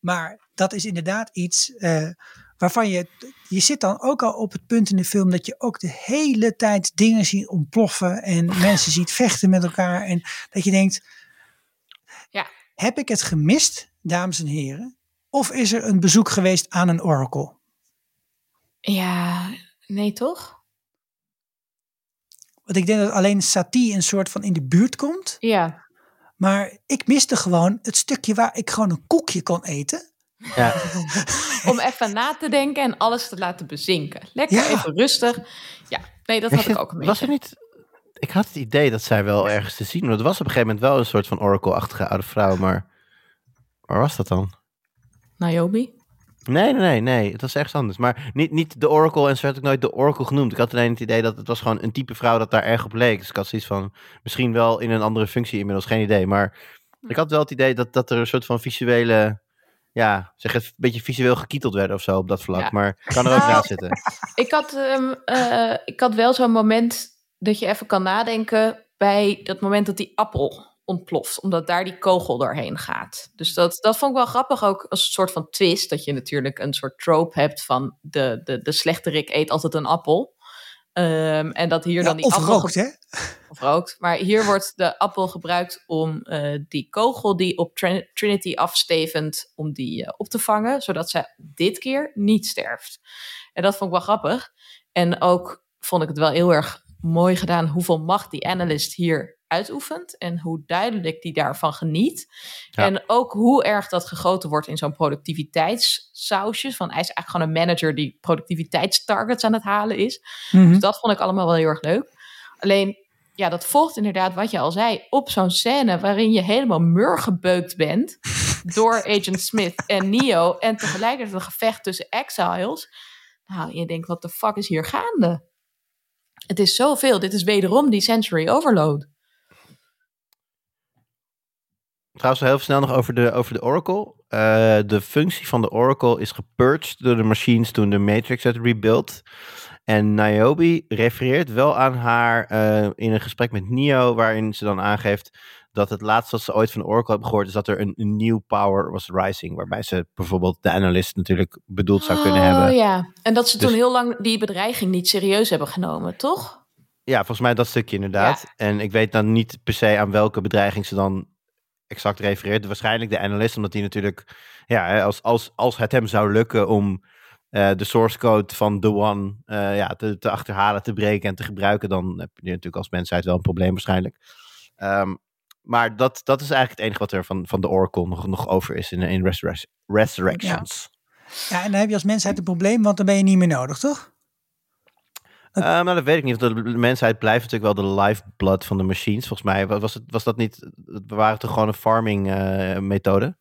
B: Maar dat is inderdaad iets eh, waarvan je, je zit dan ook al op het punt in de film dat je ook de hele tijd dingen ziet ontploffen en mensen ziet vechten met elkaar. En dat je denkt,
A: Ja.
B: heb ik het gemist, dames en heren? Of is er een bezoek geweest aan een oracle?
A: Ja, nee toch?
B: Want ik denk dat alleen Satie een soort van in de buurt komt.
A: Ja.
B: Maar ik miste gewoon het stukje waar ik gewoon een koekje kon eten.
C: Ja.
A: Om even na te denken en alles te laten bezinken. Lekker
B: Ja.
A: even rustig. Ja, nee, dat had ik ook een
C: Was er
A: beetje.
C: niet... Ik had het idee dat zij wel ergens te zien... want het was op een gegeven moment wel een soort van Oracle-achtige oude vrouw, maar... Waar was dat dan?
A: Naomi?
C: Nee, nee, nee, nee. Het was ergens anders. Maar niet, niet de Oracle en ze werd ook nooit de Oracle genoemd. Ik had alleen het idee dat het was gewoon een type vrouw dat daar erg op leek. Dus ik had zoiets van, misschien wel in een andere functie inmiddels, geen idee. Maar ik had wel het idee dat, dat er een soort van visuele, ja, zeg het, een beetje visueel gekieteld werden of zo op dat vlak.
A: Ja.
C: Maar kan er ook
A: Nou,
C: naast zitten.
A: Ik had, ehm, eh, ik had wel zo'n moment dat je even kan nadenken bij dat moment dat die appel ontploft. Omdat daar die kogel doorheen gaat. Dus dat, dat vond ik wel grappig ook als een soort van twist. Dat je natuurlijk een soort trope hebt van de, de, de slechterik eet altijd een appel. Ehm, en dat hier
B: Ja,
A: dan die
B: of
A: appel...
B: rookt, hè?
A: of rookt. Maar hier wordt de appel gebruikt om eh, die kogel die op Trin- Trinity afstevend, om die eh, op te vangen, zodat zij dit keer niet sterft. En dat vond ik wel grappig. En ook vond ik het wel heel erg mooi gedaan hoeveel macht die analyst hier uitoefent en hoe duidelijk die daarvan geniet.
C: Ja.
A: En ook hoe erg dat gegoten wordt in zo'n productiviteitssausje. Van hij is eigenlijk gewoon een manager die productiviteitstargets aan het halen is.
B: Mhm.
A: Dus dat vond ik allemaal wel heel erg leuk. Alleen, ja, dat volgt inderdaad wat je al zei. Op zo'n scène waarin je helemaal murgebeukt bent door Agent Smith en Neo. En tegelijkertijd een gevecht tussen exiles. Nou, je denkt, wat de fuck is hier gaande? Het is zoveel. Dit is wederom die sensory overload.
C: Trouwens, heel snel nog over de, over de Oracle. Eh, de functie van de Oracle is gepurged door de machines toen de Matrix werd rebuild. En Niobe refereert wel aan haar eh, in een gesprek met Neo, waarin ze dan aangeeft dat het laatste wat ze ooit van de Oracle hebben gehoord is dat er een, een nieuw power was rising. Waarbij ze bijvoorbeeld de analyst natuurlijk bedoeld zou kunnen
A: oh,
C: hebben.
A: ja. En dat ze
C: Dus-
A: toen heel lang die bedreiging niet serieus hebben genomen, toch?
C: Ja, volgens mij dat stukje inderdaad. En ik weet dan niet per se aan welke bedreiging ze dan exact refereert. Waarschijnlijk de analyst, omdat die natuurlijk, ja, als, als, als het hem zou lukken om eh, de source code van The One eh, ja, te, te achterhalen, te breken en te gebruiken, dan heb je natuurlijk als mensheid wel een probleem waarschijnlijk. Ehm, maar dat, dat is eigenlijk het enige wat er van, van de Oracle nog, nog over is in, in Resurrec- Resurrections.
B: Ja, en dan heb je als mensheid een probleem, want dan ben je niet meer nodig, toch?
C: Eh, nou, dat weet ik niet. want De mensheid blijft natuurlijk wel de lifeblood van de machines. Volgens mij was, het, was dat niet. We waren toch gewoon een farming eh, methode?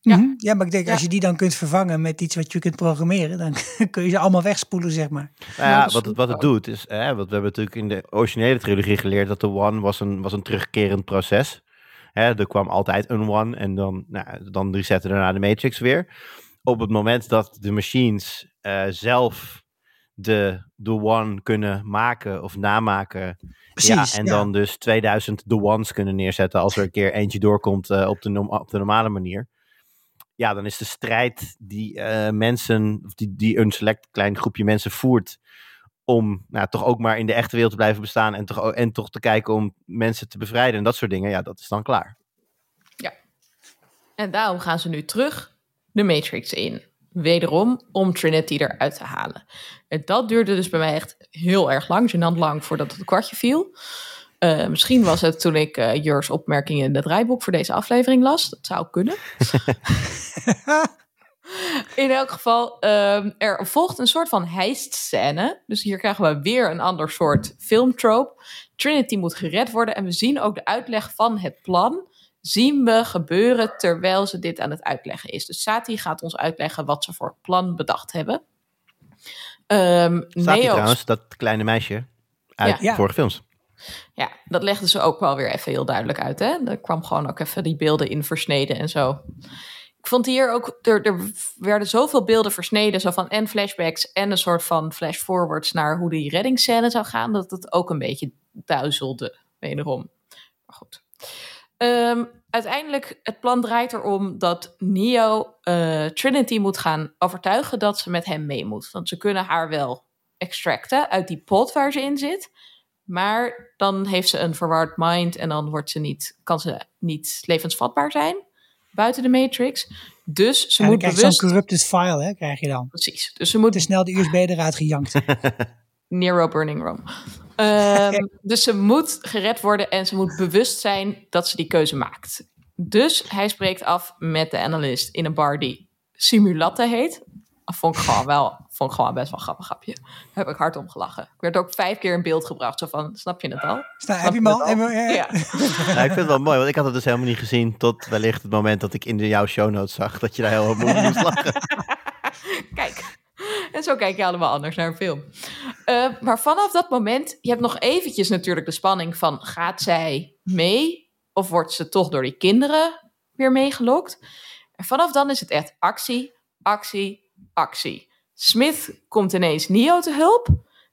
A: Ja.
B: Mhm. ja, maar ik denk
A: Ja.
B: als je die dan kunt vervangen met iets wat je kunt programmeren, dan kun je ze allemaal wegspoelen, zeg maar.
C: Nou
A: Ja,
C: wat, het, wat het doet is. Hè, wat we hebben natuurlijk in de originele trilogie geleerd dat de One was een, was een terugkerend proces. Hè, er kwam altijd een One en dan, nou, dan resette daarna de Matrix weer. Op het moment dat de machines eh, zelf de, de One kunnen maken of namaken.
B: Precies.
C: ja, en
B: ja.
C: dan dus 2000 The Ones kunnen neerzetten als er een keer eentje doorkomt eh, op, de, op de normale manier. Ja, dan is de strijd die eh, mensen, of die, die een select klein groepje mensen voert om nou, toch ook maar in de echte wereld te blijven bestaan en toch, en toch te kijken om mensen te bevrijden en dat soort dingen, ja, dat is dan klaar.
A: En daarom gaan ze nu terug de Matrix in. Wederom om Trinity eruit te halen. En dat duurde dus bij mij echt heel erg lang, gênant lang voordat het kwartje viel. Eh, misschien was het toen ik eh Jurs opmerkingen in het draaiboek voor deze aflevering las. Dat zou kunnen. In elk geval, ehm, er volgt een soort van heistscène. Dus hier krijgen we weer een ander soort filmtrope. Trinity moet gered worden en we zien ook de uitleg van het plan. Zien we gebeuren terwijl ze dit aan het uitleggen is. Dus Sati gaat ons uitleggen wat ze voor plan bedacht hebben.
C: Hier
A: Neo,
C: trouwens, dat kleine meisje uit
A: Ja.
B: Ja.
C: vorige films.
A: ja, dat legden ze ook wel weer even heel duidelijk uit. Hè? Er kwam gewoon ook even die beelden in versneden en zo. Ik vond hier ook, er, er werden zoveel beelden versneden, zo van en flashbacks en een soort van flash-forwards naar hoe die reddingsscène zou gaan, dat het ook een beetje duizelde, wederom. Maar goed. Ehm, uiteindelijk, het plan draait erom dat Neo eh, Trinity moet gaan overtuigen dat ze met hem mee moet. Want ze kunnen haar wel extracten uit die pot waar ze in zit. Maar dan heeft ze een verward mind en dan wordt ze niet, kan ze niet levensvatbaar zijn buiten de Matrix. Dus ze moet
B: je zo'n
A: bewust...
B: corrupted file, hè, krijg je dan.
A: Precies. Dus ze moet
B: Te snel de USB eruit gejankt.
A: Nero Burning Room. Ehm, dus ze moet gered worden en ze moet bewust zijn dat ze die keuze maakt. Dus hij spreekt af met de analist in een bar die Simulatte heet. Dat vond ik gewoon wel, vond ik gewoon best wel een grappig grapje. Daar heb ik hard om gelachen. Ik werd ook vijf keer in beeld gebracht. Zo van, snap je het al?
B: Sta, heb je?
A: Ja.
C: Ja, ik vind het wel mooi, want ik had het dus helemaal niet gezien tot wellicht het moment dat ik in de jouw show notes zag dat je daar heel om moest lachen.
A: Kijk. Zo kijk je allemaal anders naar een film. Eh, maar vanaf dat moment, je hebt nog eventjes natuurlijk de spanning van... gaat zij mee of wordt ze toch door die kinderen weer meegelokt? En vanaf dan is het echt actie, actie, actie. Smith komt ineens Neo te hulp.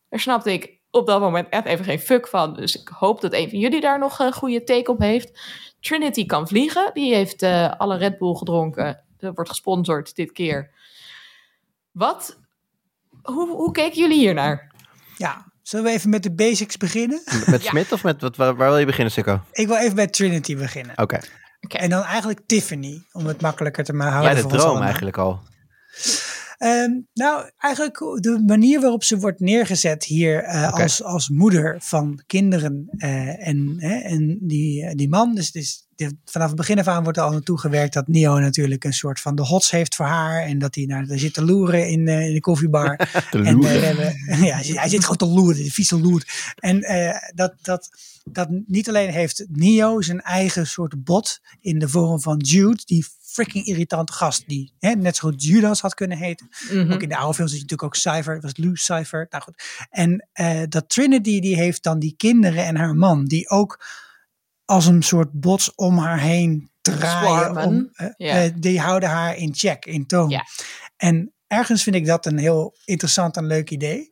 A: Daar snapte ik op dat moment echt even geen fuck van. Dus ik hoop dat een van jullie daar nog een goede take op heeft. Trinity kan vliegen. Die heeft eh, alle Red Bull gedronken. Dat wordt gesponsord dit keer. Wat? Hoe, hoe keken jullie hier naar?
B: Ja, zullen we even met de basics beginnen?
C: Met
A: Ja.
C: Smit of met, wat, waar, waar wil je beginnen, Sikko?
B: Ik wil even bij Trinity beginnen.
C: Oké,
B: En dan eigenlijk Tiffany, om het makkelijker te maken. houden
C: de
B: voor
C: droom eigenlijk al.
B: Ehm, nou, eigenlijk de manier waarop ze wordt neergezet hier eh,
C: Oké.
B: als, als moeder van kinderen eh, en, hè, en die, die man. Dus het vanaf het begin af aan wordt er al naartoe gewerkt dat Neo natuurlijk een soort van de hots heeft voor haar. En dat hij naar daar zit te loeren in, eh, in de koffiebar.
C: Te
B: En, eh, hebben, ja, hij zit- hij zit gewoon te loeren, de vieze loer. En eh, dat, dat, dat niet alleen heeft Neo zijn eigen soort bot in de vorm van Jude, die freaking irritante gast, die hè, net zo goed Judas had kunnen heten.
A: Mhm.
B: Ook in de oude films is natuurlijk ook Cypher, het was Lou Cypher. Nou goed. En eh, dat Trinity, die heeft dan die kinderen en haar man, die ook als een soort bots om haar heen draaien. Om, eh, eh, die houden haar in check, in toon. En ergens vind ik dat een heel interessant en leuk idee.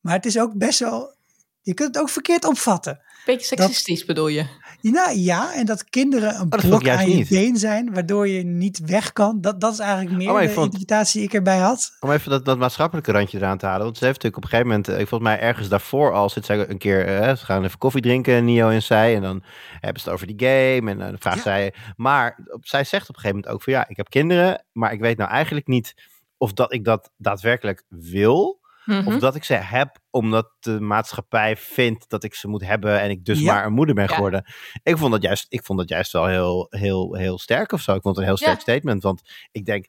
B: Maar het is ook best wel, je kunt het ook verkeerd opvatten.
A: Beetje seksistisch bedoel je?
B: Nou ja, en dat kinderen een
C: Oh, dat ik
B: blok aan je
C: niet.
B: been zijn, waardoor je niet weg kan. Dat, dat is eigenlijk meer
C: Oh, ik
B: de
C: vond-
B: interpretatie die ik erbij had.
C: Om even dat, dat maatschappelijke randje eraan te halen. Want ze heeft natuurlijk op een gegeven moment, eh, volgens mij ergens daarvoor al, zit zij een keer, eh, ze gaan even koffie drinken, Nio en zij. En dan hebben ze het over die game. En dan vraagt
B: Ja.
C: zij, maar op- zij zegt op een gegeven moment ook van ja, ik heb kinderen, maar ik weet nou eigenlijk niet of dat ik dat daadwerkelijk wil.
A: Mhm.
C: Of dat ik ze heb omdat de maatschappij vindt dat ik ze moet hebben en ik dus
B: Ja.
C: maar een moeder ben
A: Ja.
C: geworden. Ik vond dat juist, ik vond dat juist wel heel, heel, heel sterk of zo. Ik vond het een heel sterk
A: Ja.
C: statement. Want ik denk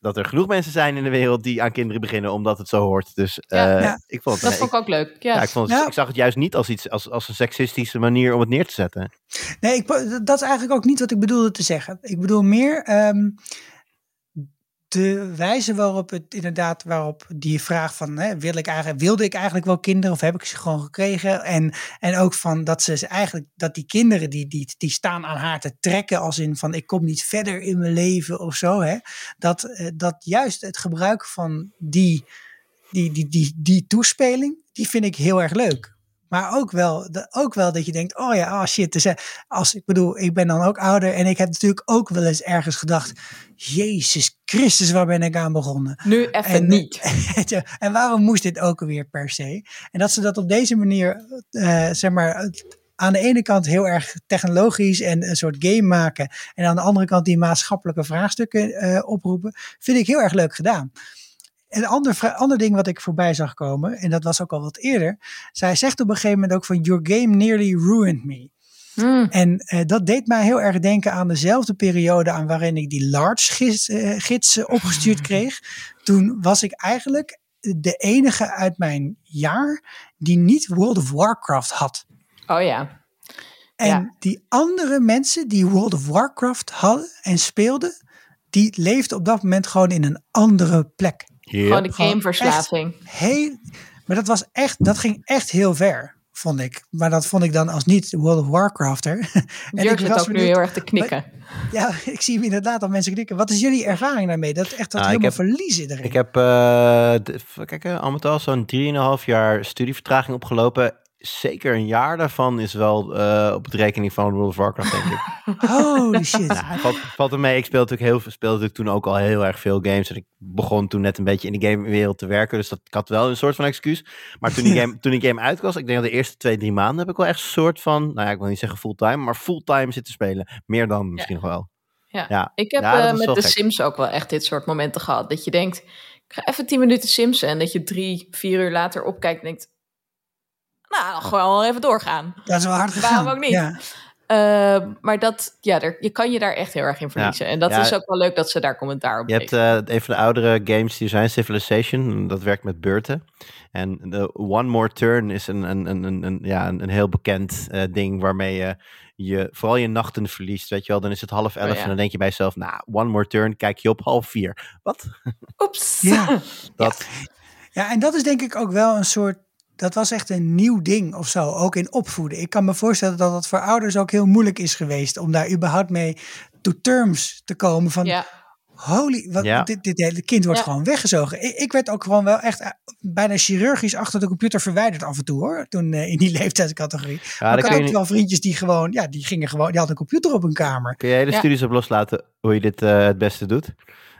C: dat er genoeg mensen zijn in de wereld die aan kinderen beginnen omdat het zo hoort. Dus
A: Ja.
C: eh,
B: Ja.
C: ik vond het,
A: Dat vond ik ook leuk. Ja.
C: ja, ik, vond het-
B: Ja.
C: ik zag het juist niet als iets als, als een seksistische manier om het neer te zetten.
B: Nee, ik, dat is eigenlijk ook niet wat ik bedoelde te zeggen. Ik bedoel meer ehm, de wijze waarop het inderdaad, waarop die vraag van, hè, wil ik eigenlijk, wilde ik eigenlijk wel kinderen of heb ik ze gewoon gekregen? En, en ook van dat ze eigenlijk, dat die kinderen die, die, die staan aan haar te trekken als in van ik kom niet verder in mijn leven of zo. Hè? Dat, eh, dat juist het gebruik van die, die, die, die, die toespeling, die vind ik heel erg leuk. Maar ook wel, de- ook wel dat je denkt, oh ja, oh shit. Dus, eh, als, ik bedoel, ik ben dan ook ouder en ik heb natuurlijk ook wel eens ergens gedacht, Jezus Christus, waar ben ik aan begonnen?
A: Nu even
B: En,
A: niet.
B: en waarom moest dit ook alweer per se? En dat ze dat op deze manier, eh, zeg maar, aan de ene kant heel erg technologisch en een soort game maken. En aan de andere kant die maatschappelijke vraagstukken eh, oproepen, vind ik heel erg leuk gedaan. Een ander, ander ding wat ik voorbij zag komen, en dat was ook al wat eerder. Zij zegt op een gegeven moment ook van, your game nearly ruined me.
A: Mm.
B: En eh, dat deed mij heel erg denken aan dezelfde periode aan waarin ik die large gids, eh, gids eh, opgestuurd kreeg. Toen was ik eigenlijk de enige uit mijn jaar die niet World of Warcraft had.
A: Oh ja.
B: En
A: Ja.
B: die andere mensen die World of Warcraft hadden en speelden, die leefden op dat moment gewoon in een andere plek.
A: Gewoon de gameverslaving.
B: Heel, maar dat was echt, dat ging echt heel ver, vond ik. Maar dat vond ik dan als niet World of Warcrafter. En
A: Jurk
B: ik
A: zit
B: was
A: ook nu heel erg te knikken.
B: Ja, ik zie hem inderdaad al mensen knikken. Wat is jullie ervaring daarmee? Dat echt dat
C: Ah,
B: helemaal
C: heb-
B: verliezen erin.
C: Ik heb, eh, de- even kijken, al met al zo'n 3,5 jaar studievertraging opgelopen. Zeker een jaar daarvan is wel eh, op het rekening van World of Warcraft, denk ik.
B: Holy shit.
C: Nou, valt, valt er mee. Ik speelde natuurlijk, heel, veel- speelde natuurlijk toen ook al heel erg veel games. En ik begon toen net een beetje in de gamewereld te werken. Dus dat, ik had wel een soort van excuus. Maar toen die game, toen die game uit was, ik denk dat de eerste twee, drie maanden heb ik wel echt een soort van, nou ja, ik wil niet zeggen fulltime, maar fulltime zitten spelen. Meer dan misschien nog wel.
A: Ja.
C: Ja.
A: Ik heb eh, met de
C: gek.
A: Sims ook wel echt dit soort momenten gehad. Dat je denkt, ik ga even tien minuten Simsen. En dat je drie, vier uur later opkijkt en denkt... Nou, gewoon wel even doorgaan.
B: Dat is wel hard gegaan.
A: Waarom ook niet?
B: Ja.
A: Eh, maar dat, ja, er, je kan je daar echt heel erg in verliezen. En dat
C: Ja.
A: is ook wel leuk dat ze daar commentaar op
C: Je hebt
A: geven.
C: eh, een van de oudere games die zijn, Civilization. Dat werkt met beurten. En de One More Turn is een, een, een, een, een- ja, een, een heel bekend eh, ding waarmee je, je vooral je nachten verliest. Weet je wel, dan is het half elf
A: Oh, ja.
C: en dan denk je bij jezelf, nou, One More Turn, kijk je op half vier. Wat?
A: Oeps.
B: Ja.
C: Dat,
B: ja, en dat is denk ik ook wel een soort. Dat was echt een nieuw ding of zo, ook in opvoeden. Ik kan me voorstellen dat dat voor ouders ook heel moeilijk is geweest om daar überhaupt mee to terms te komen. Van
A: Ja,
B: holy, wat,
C: Ja.
B: dit, dit hele kind wordt
A: Ja.
B: gewoon weggezogen. Ik, ik werd ook gewoon wel echt eh, bijna chirurgisch achter de computer verwijderd af en toe hoor. Toen eh, in die leeftijdscategorie.
C: ja,
B: ik had
C: je,
B: ook wel vriendjes die gewoon, ja, die gingen gewoon, die hadden een computer op hun kamer.
C: kun je hele
A: Ja.
C: studies op loslaten hoe je dit eh, het beste doet.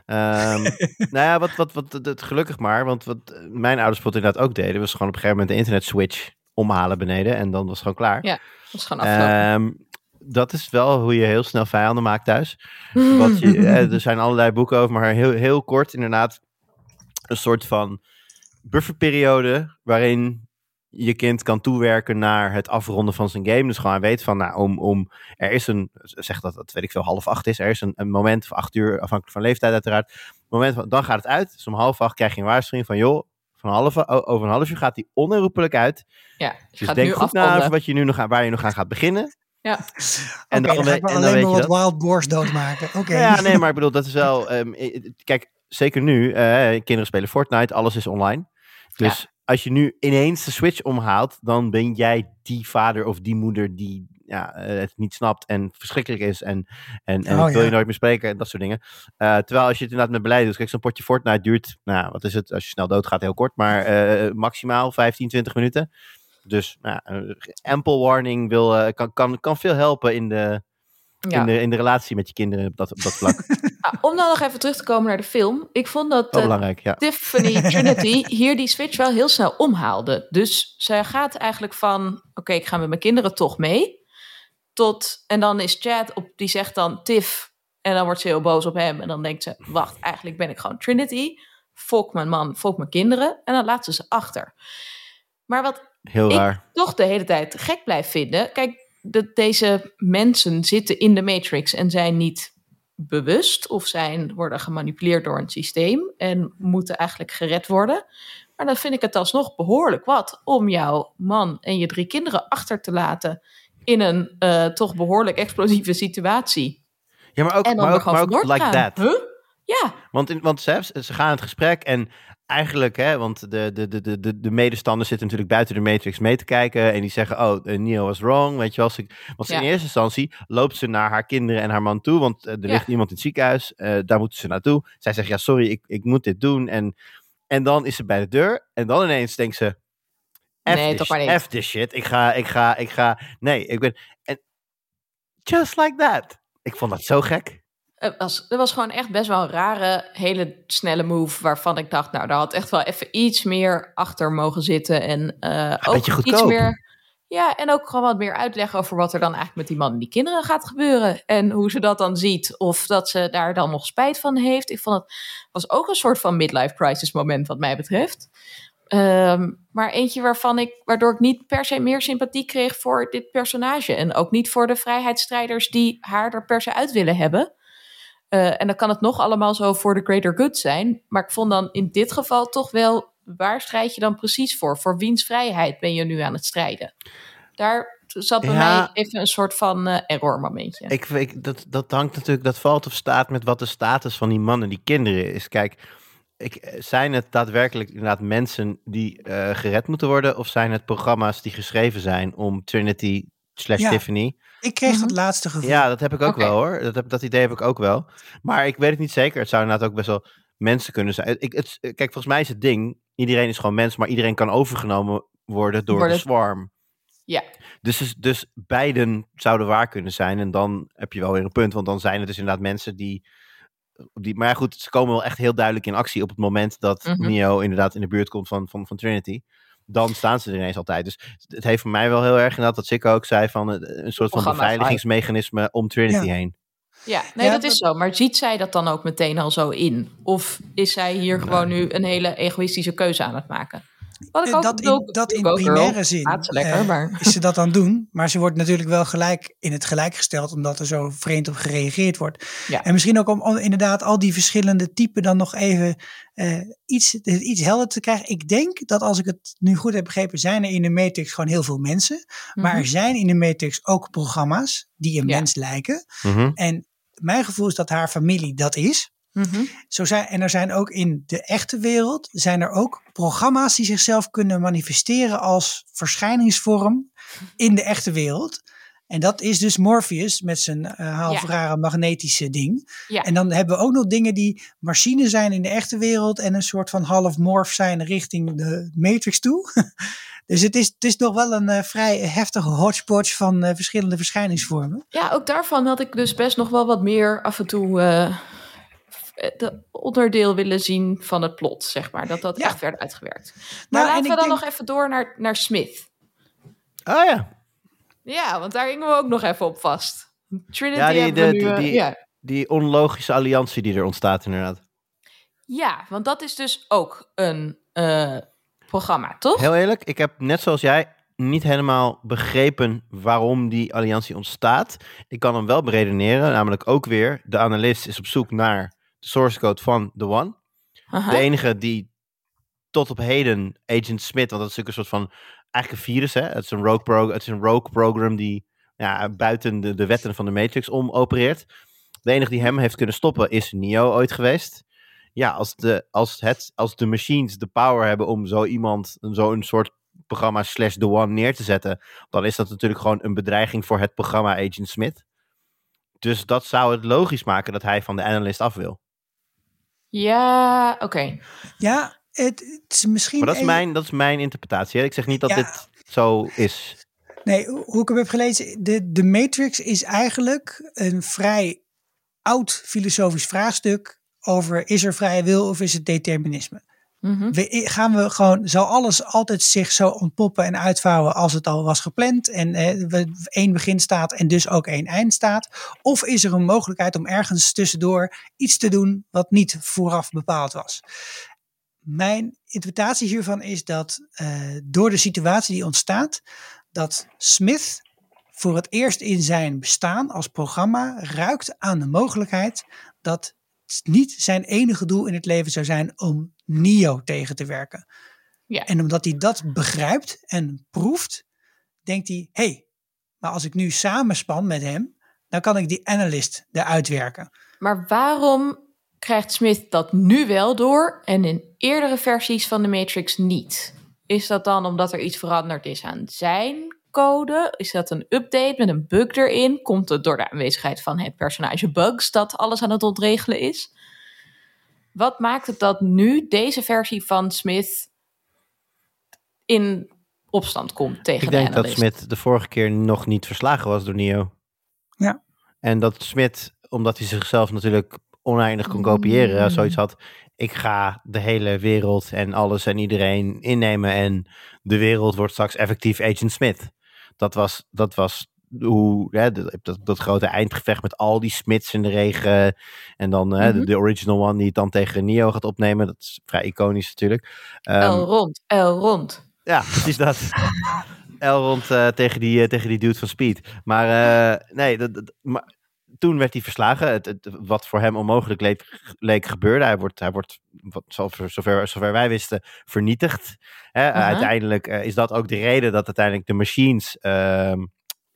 C: Ehm, nou ja, wat, wat, wat, het, gelukkig maar, want wat eh, mijn ouders inderdaad ook deden, was gewoon op een gegeven moment de internet switch omhalen beneden en dan was het gewoon klaar.
A: Ja, dat is gewoon afgelopen.
C: Ehm, dat is wel hoe je heel snel vijanden maakt thuis. Wat je, eh, er zijn allerlei boeken over, maar heel, heel kort inderdaad. Een soort van bufferperiode waarin je kind kan toewerken naar het afronden van zijn game. Dus gewoon hij weet van, nou, om, om, er is een, zeg dat dat weet ik veel, half acht is. Er is een, een moment, of acht uur, afhankelijk van leeftijd uiteraard. Moment van, dan gaat het uit. Dus om half acht krijg je een waarschuwing van, joh, van half, over een half uur gaat die onherroepelijk uit.
A: ja, je
C: Dus
A: gaat
C: denk
A: nu
C: goed na over wat je nu nog aan, waar je nog aan gaat beginnen.
A: Ja,
C: En
B: Oké,
C: dan, en dan
B: alleen
C: weet
B: maar
C: je
B: wat
C: dat.
B: wild boars doodmaken. Oké.
C: Ja, nee, maar ik bedoel, dat is wel. ehm, eh, kijk, zeker nu. eh, kinderen spelen Fortnite, alles is online. Dus als je nu ineens de Switch omhaalt, dan ben jij die vader of die moeder die ja, eh, het niet snapt en verschrikkelijk is. En, en, en
B: Oh,
C: wil je
B: ja.
C: nooit meer spreken en dat soort dingen. Eh, terwijl als je het inderdaad met beleid doet. Kijk, zo'n potje Fortnite duurt, nou, wat is het? Als je snel doodgaat, heel kort. Maar eh, maximaal 15, 20 minuten. Dus eh, ample warning wil, kan, kan, kan veel helpen in de,
A: ja.
C: in, de, in de relatie met je kinderen op dat, op dat vlak.
A: Ah, om dan nog even terug te komen naar de film. Ik vond dat eh,
C: belangrijk, ja.
A: Tiffany Trinity hier die switch wel heel snel omhaalde. Dus zij gaat eigenlijk van, oké, ik ga met mijn kinderen toch mee. Tot, en dan is Chad, op, die zegt dan Tiff. En dan wordt ze heel boos op hem. En dan denkt ze, wacht, eigenlijk ben ik gewoon Trinity. Fok mijn man, fok mijn kinderen. En dan laat ze ze achter. Maar wat
C: Heel
A: ik
C: raar.
A: toch de hele tijd gek blijf vinden. Kijk, dat deze mensen zitten in de Matrix en zijn niet bewust of zijn, worden gemanipuleerd door een systeem en moeten eigenlijk gered worden. Maar dan vind ik het alsnog behoorlijk wat om jouw man en je drie kinderen achter te laten in een eh, toch behoorlijk explosieve situatie.
C: Ja, maar ook, maar ook, maar like that.
A: Huh? Ja,
C: Want, in, want ze, ze gaan in het gesprek en eigenlijk, hè, want de, de, de, de, de, de medestanders zitten natuurlijk buiten de Matrix mee te kijken. En die zeggen, oh, eh, Neo was wrong, weet je wel. Want
A: Ja.
C: in eerste instantie loopt ze naar haar kinderen en haar man toe. Want eh, er
A: Ja.
C: ligt iemand in het ziekenhuis, eh, daar moeten ze naartoe. Zij zegt, ja, sorry, ik, ik moet dit doen. En, en dan is ze bij de deur en dan ineens denkt ze... F
A: Nee,
C: this,
A: toch.
C: F this shit. Ik ga, ik ga, ik ga... Nee, ik ben... En just like that. Ik vond dat zo gek.
A: Het was, het was gewoon echt best wel een rare, hele snelle move. Waarvan ik dacht, nou, daar had echt wel even iets meer achter mogen zitten. En eh, ook iets meer. Ja, en ook gewoon wat meer uitleg over wat er dan eigenlijk met die man en die kinderen gaat gebeuren. En hoe ze dat dan ziet. Of dat ze daar dan nog spijt van heeft. Ik vond het was ook een soort van midlife crisis moment, wat mij betreft. Ehm, maar eentje waarvan ik, waardoor ik niet per se meer sympathie kreeg voor dit personage. En ook niet voor de vrijheidsstrijders die haar er per se uit willen hebben. Eh, en dan kan het nog allemaal zo voor de greater good zijn. Maar ik vond dan in dit geval toch wel, waar strijd je dan precies voor? Voor wiens vrijheid ben je nu aan het strijden? Daar zat bij
C: Ja.
A: mij even een soort van eh error momentje.
C: Ik, ik, dat, dat hangt natuurlijk, dat valt of staat met wat de status van die man en die kinderen is. Kijk, ik, zijn het daadwerkelijk inderdaad mensen die eh, gered moeten worden? Of zijn het programma's die geschreven zijn om Trinity slash
B: Ja.
C: Tiffany?
B: Ik kreeg dat laatste gevoel.
C: Ja, dat heb ik ook wel hoor. Dat, heb, dat idee heb ik ook wel. Maar ik weet het niet zeker. Het zou inderdaad ook best wel mensen kunnen zijn. Ik, het, kijk, volgens mij is het ding, iedereen is gewoon mens, maar iedereen kan overgenomen worden door de swarm.
A: Ja.
C: Dus, dus, dus beiden zouden waar kunnen zijn. En dan heb je wel weer een punt. Want dan zijn het dus inderdaad mensen die. die maar ja, goed, ze komen wel echt heel duidelijk in actie op het moment dat
A: Mhm.
C: Neo inderdaad in de buurt komt van, van, van Trinity. Dan staan ze er ineens altijd. Dus het heeft voor mij wel heel erg inderdaad, wat Sikko ook zei, van eh, een soort van beveiligingsmechanisme om Trinity
B: Ja.
C: heen.
A: Ja, nee,
B: Ja,
A: dat is zo. Maar ziet zij dat dan ook meteen al zo in? Of is zij hier gewoon nu een hele egoïstische keuze aan het maken? Wat ik ook
B: dat
A: bedoel,
B: in, dat in primaire zin
A: lekker,
B: eh,
A: maar...
B: is ze dat aan doen. Maar ze wordt natuurlijk wel gelijk in het gelijk gesteld, omdat er zo vreemd op gereageerd wordt.
A: Ja.
B: En misschien ook om, om inderdaad al die verschillende typen dan nog even eh, iets, iets helder te krijgen. Ik denk dat als ik het nu goed heb begrepen, zijn er in de Matrix gewoon heel veel mensen. Maar
A: Mhm.
B: er zijn in de Matrix ook programma's die een
A: Ja.
B: mens lijken.
C: Mhm.
B: En mijn gevoel is dat haar familie dat is.
A: Mhm.
B: Zo zijn, en er zijn ook in de echte wereld zijn er ook programma's die zichzelf kunnen manifesteren als verschijningsvorm in de echte wereld. En dat is dus Morpheus met zijn eh half
A: Ja.
B: rare magnetische ding.
A: Ja.
B: En dan hebben we ook nog dingen die machine zijn in de echte wereld en een soort van half morph zijn richting de Matrix toe. dus het is, het is nog wel een eh, vrij heftige hodgepodge van eh, verschillende verschijningsvormen.
A: Ja, ook daarvan had ik dus best nog wel wat meer af en toe eh, de onderdeel willen zien van het plot, zeg maar. Dat dat
B: Ja.
A: echt werd uitgewerkt. Maar
B: Nou, en
A: laten we dan
B: denk-
A: nog even door naar, naar Smith.
C: Ah ja.
A: Ja, want daar gingen we ook nog even op vast. Trinity
C: Ja, die, de,
A: nu,
C: die,
A: eh,
C: die,
A: ja.
C: die onlogische alliantie die er ontstaat inderdaad.
A: ja, want dat is dus ook een eh, programma, toch?
C: Heel eerlijk, ik heb net zoals jij niet helemaal begrepen waarom die alliantie ontstaat. Ik kan hem wel beredeneren, namelijk ook weer, de analist is op zoek naar source code van The One.
A: Aha.
C: De enige die tot op heden Agent Smith, want dat is natuurlijk een soort van, eigenlijk een virus, hè? Het is een rogue, pro, het is een rogue program die ja, buiten de, de wetten van de Matrix om opereert. De enige die hem heeft kunnen stoppen is Neo ooit geweest. Ja, als de, als het, als de machines de power hebben om zo iemand, zo'n soort programma slash The One neer te zetten, dan is dat natuurlijk gewoon een bedreiging voor het programma Agent Smith. Dus dat zou het logisch maken dat hij van de analyst af wil.
A: Ja, oké.
B: Ja, het, het is misschien.
C: Maar dat is
B: even-
C: mijn, dat is mijn interpretatie. hè. Ik zeg niet dat
B: Ja.
C: dit zo is.
B: Nee, hoe hoe ik hem heb gelezen, de, de Matrix is eigenlijk een vrij oud filosofisch vraagstuk over is er vrije wil of is het determinisme.
A: Mhm.
B: Gaan we gewoon, zal alles altijd zich zo ontpoppen en uitvouwen als het al was gepland en eh, één begin staat en dus ook één eind staat? Of is er een mogelijkheid om ergens tussendoor iets te doen wat niet vooraf bepaald was? Mijn interpretatie hiervan is dat eh, door de situatie die ontstaat, dat Smith voor het eerst in zijn bestaan als programma ruikt aan de mogelijkheid dat niet zijn enige doel in het leven zou zijn om Neo tegen te werken.
A: Ja.
B: En omdat hij dat begrijpt en proeft, denkt hij: hé, hey, maar als ik nu samenspan met hem, dan kan ik die analyst eruit werken.
A: Maar waarom krijgt Smith dat nu wel door en in eerdere versies van de Matrix niet? Is dat dan omdat er iets veranderd is aan zijn code? Is dat een update met een bug erin? Komt het door de aanwezigheid van het personage Bugs dat alles aan het ontregelen is? Wat maakt het dat nu deze versie van Smith in opstand komt tegen
C: Ik
A: de
C: denk dat? Smith de vorige keer nog niet verslagen was door Neo.
B: Ja.
C: En dat Smith, omdat hij zichzelf natuurlijk oneindig kon kopiëren,
A: Mm.
C: zoiets had. Ik ga de hele wereld en alles en iedereen innemen en de wereld wordt straks effectief Agent Smith. Dat was, dat was hoe, hè, dat, dat, grote eindgevecht met al die Smiths in de regen. En dan hè, de,
A: Mhm.
C: de original one die het dan tegen Neo gaat opnemen. Dat is vrij iconisch natuurlijk. Ehm,
A: L rond, L rond.
C: ja, precies dat. Elrond eh tegen, die, eh, tegen die dude van Speed. Maar eh, nee, dat, dat- maar toen werd hij verslagen. Het, het- wat voor hem onmogelijk leek, leek gebeurde. Hij wordt, hij wordt wat, zover, zover, zover wij wisten, vernietigd. Hè,
A: Aha.
C: Uiteindelijk eh, is dat ook de reden dat uiteindelijk de machines ehm,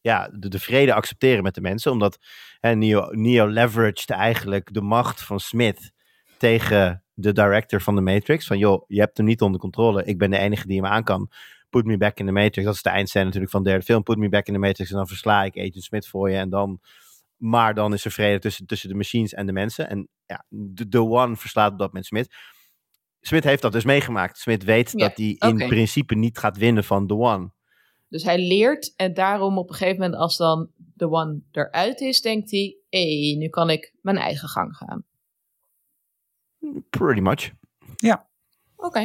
C: ja, de, de vrede accepteren met de mensen. Omdat hè, Neo, Neo leveraged eigenlijk de macht van Smith tegen de director van de Matrix. Van joh, je hebt hem niet onder controle. Ik ben de enige die hem aan kan. Put me back in the Matrix. Dat is de eindscène natuurlijk van de derde film. Put me back in the Matrix. En dan versla ik Agent Smith voor je. En dan, maar dan is er vrede tussen, tussen de machines en de mensen. En ja, de, de One verslaat op dat moment Smith. Smith heeft dat dus meegemaakt. Smith weet
A: Ja,
C: dat hij in principe niet gaat winnen van The One.
A: dus hij leert en daarom op een gegeven moment als dan de one eruit is, denkt hij, hé, hey, nu kan ik mijn eigen gang gaan.
C: Pretty much.
B: Ja.
A: Oké,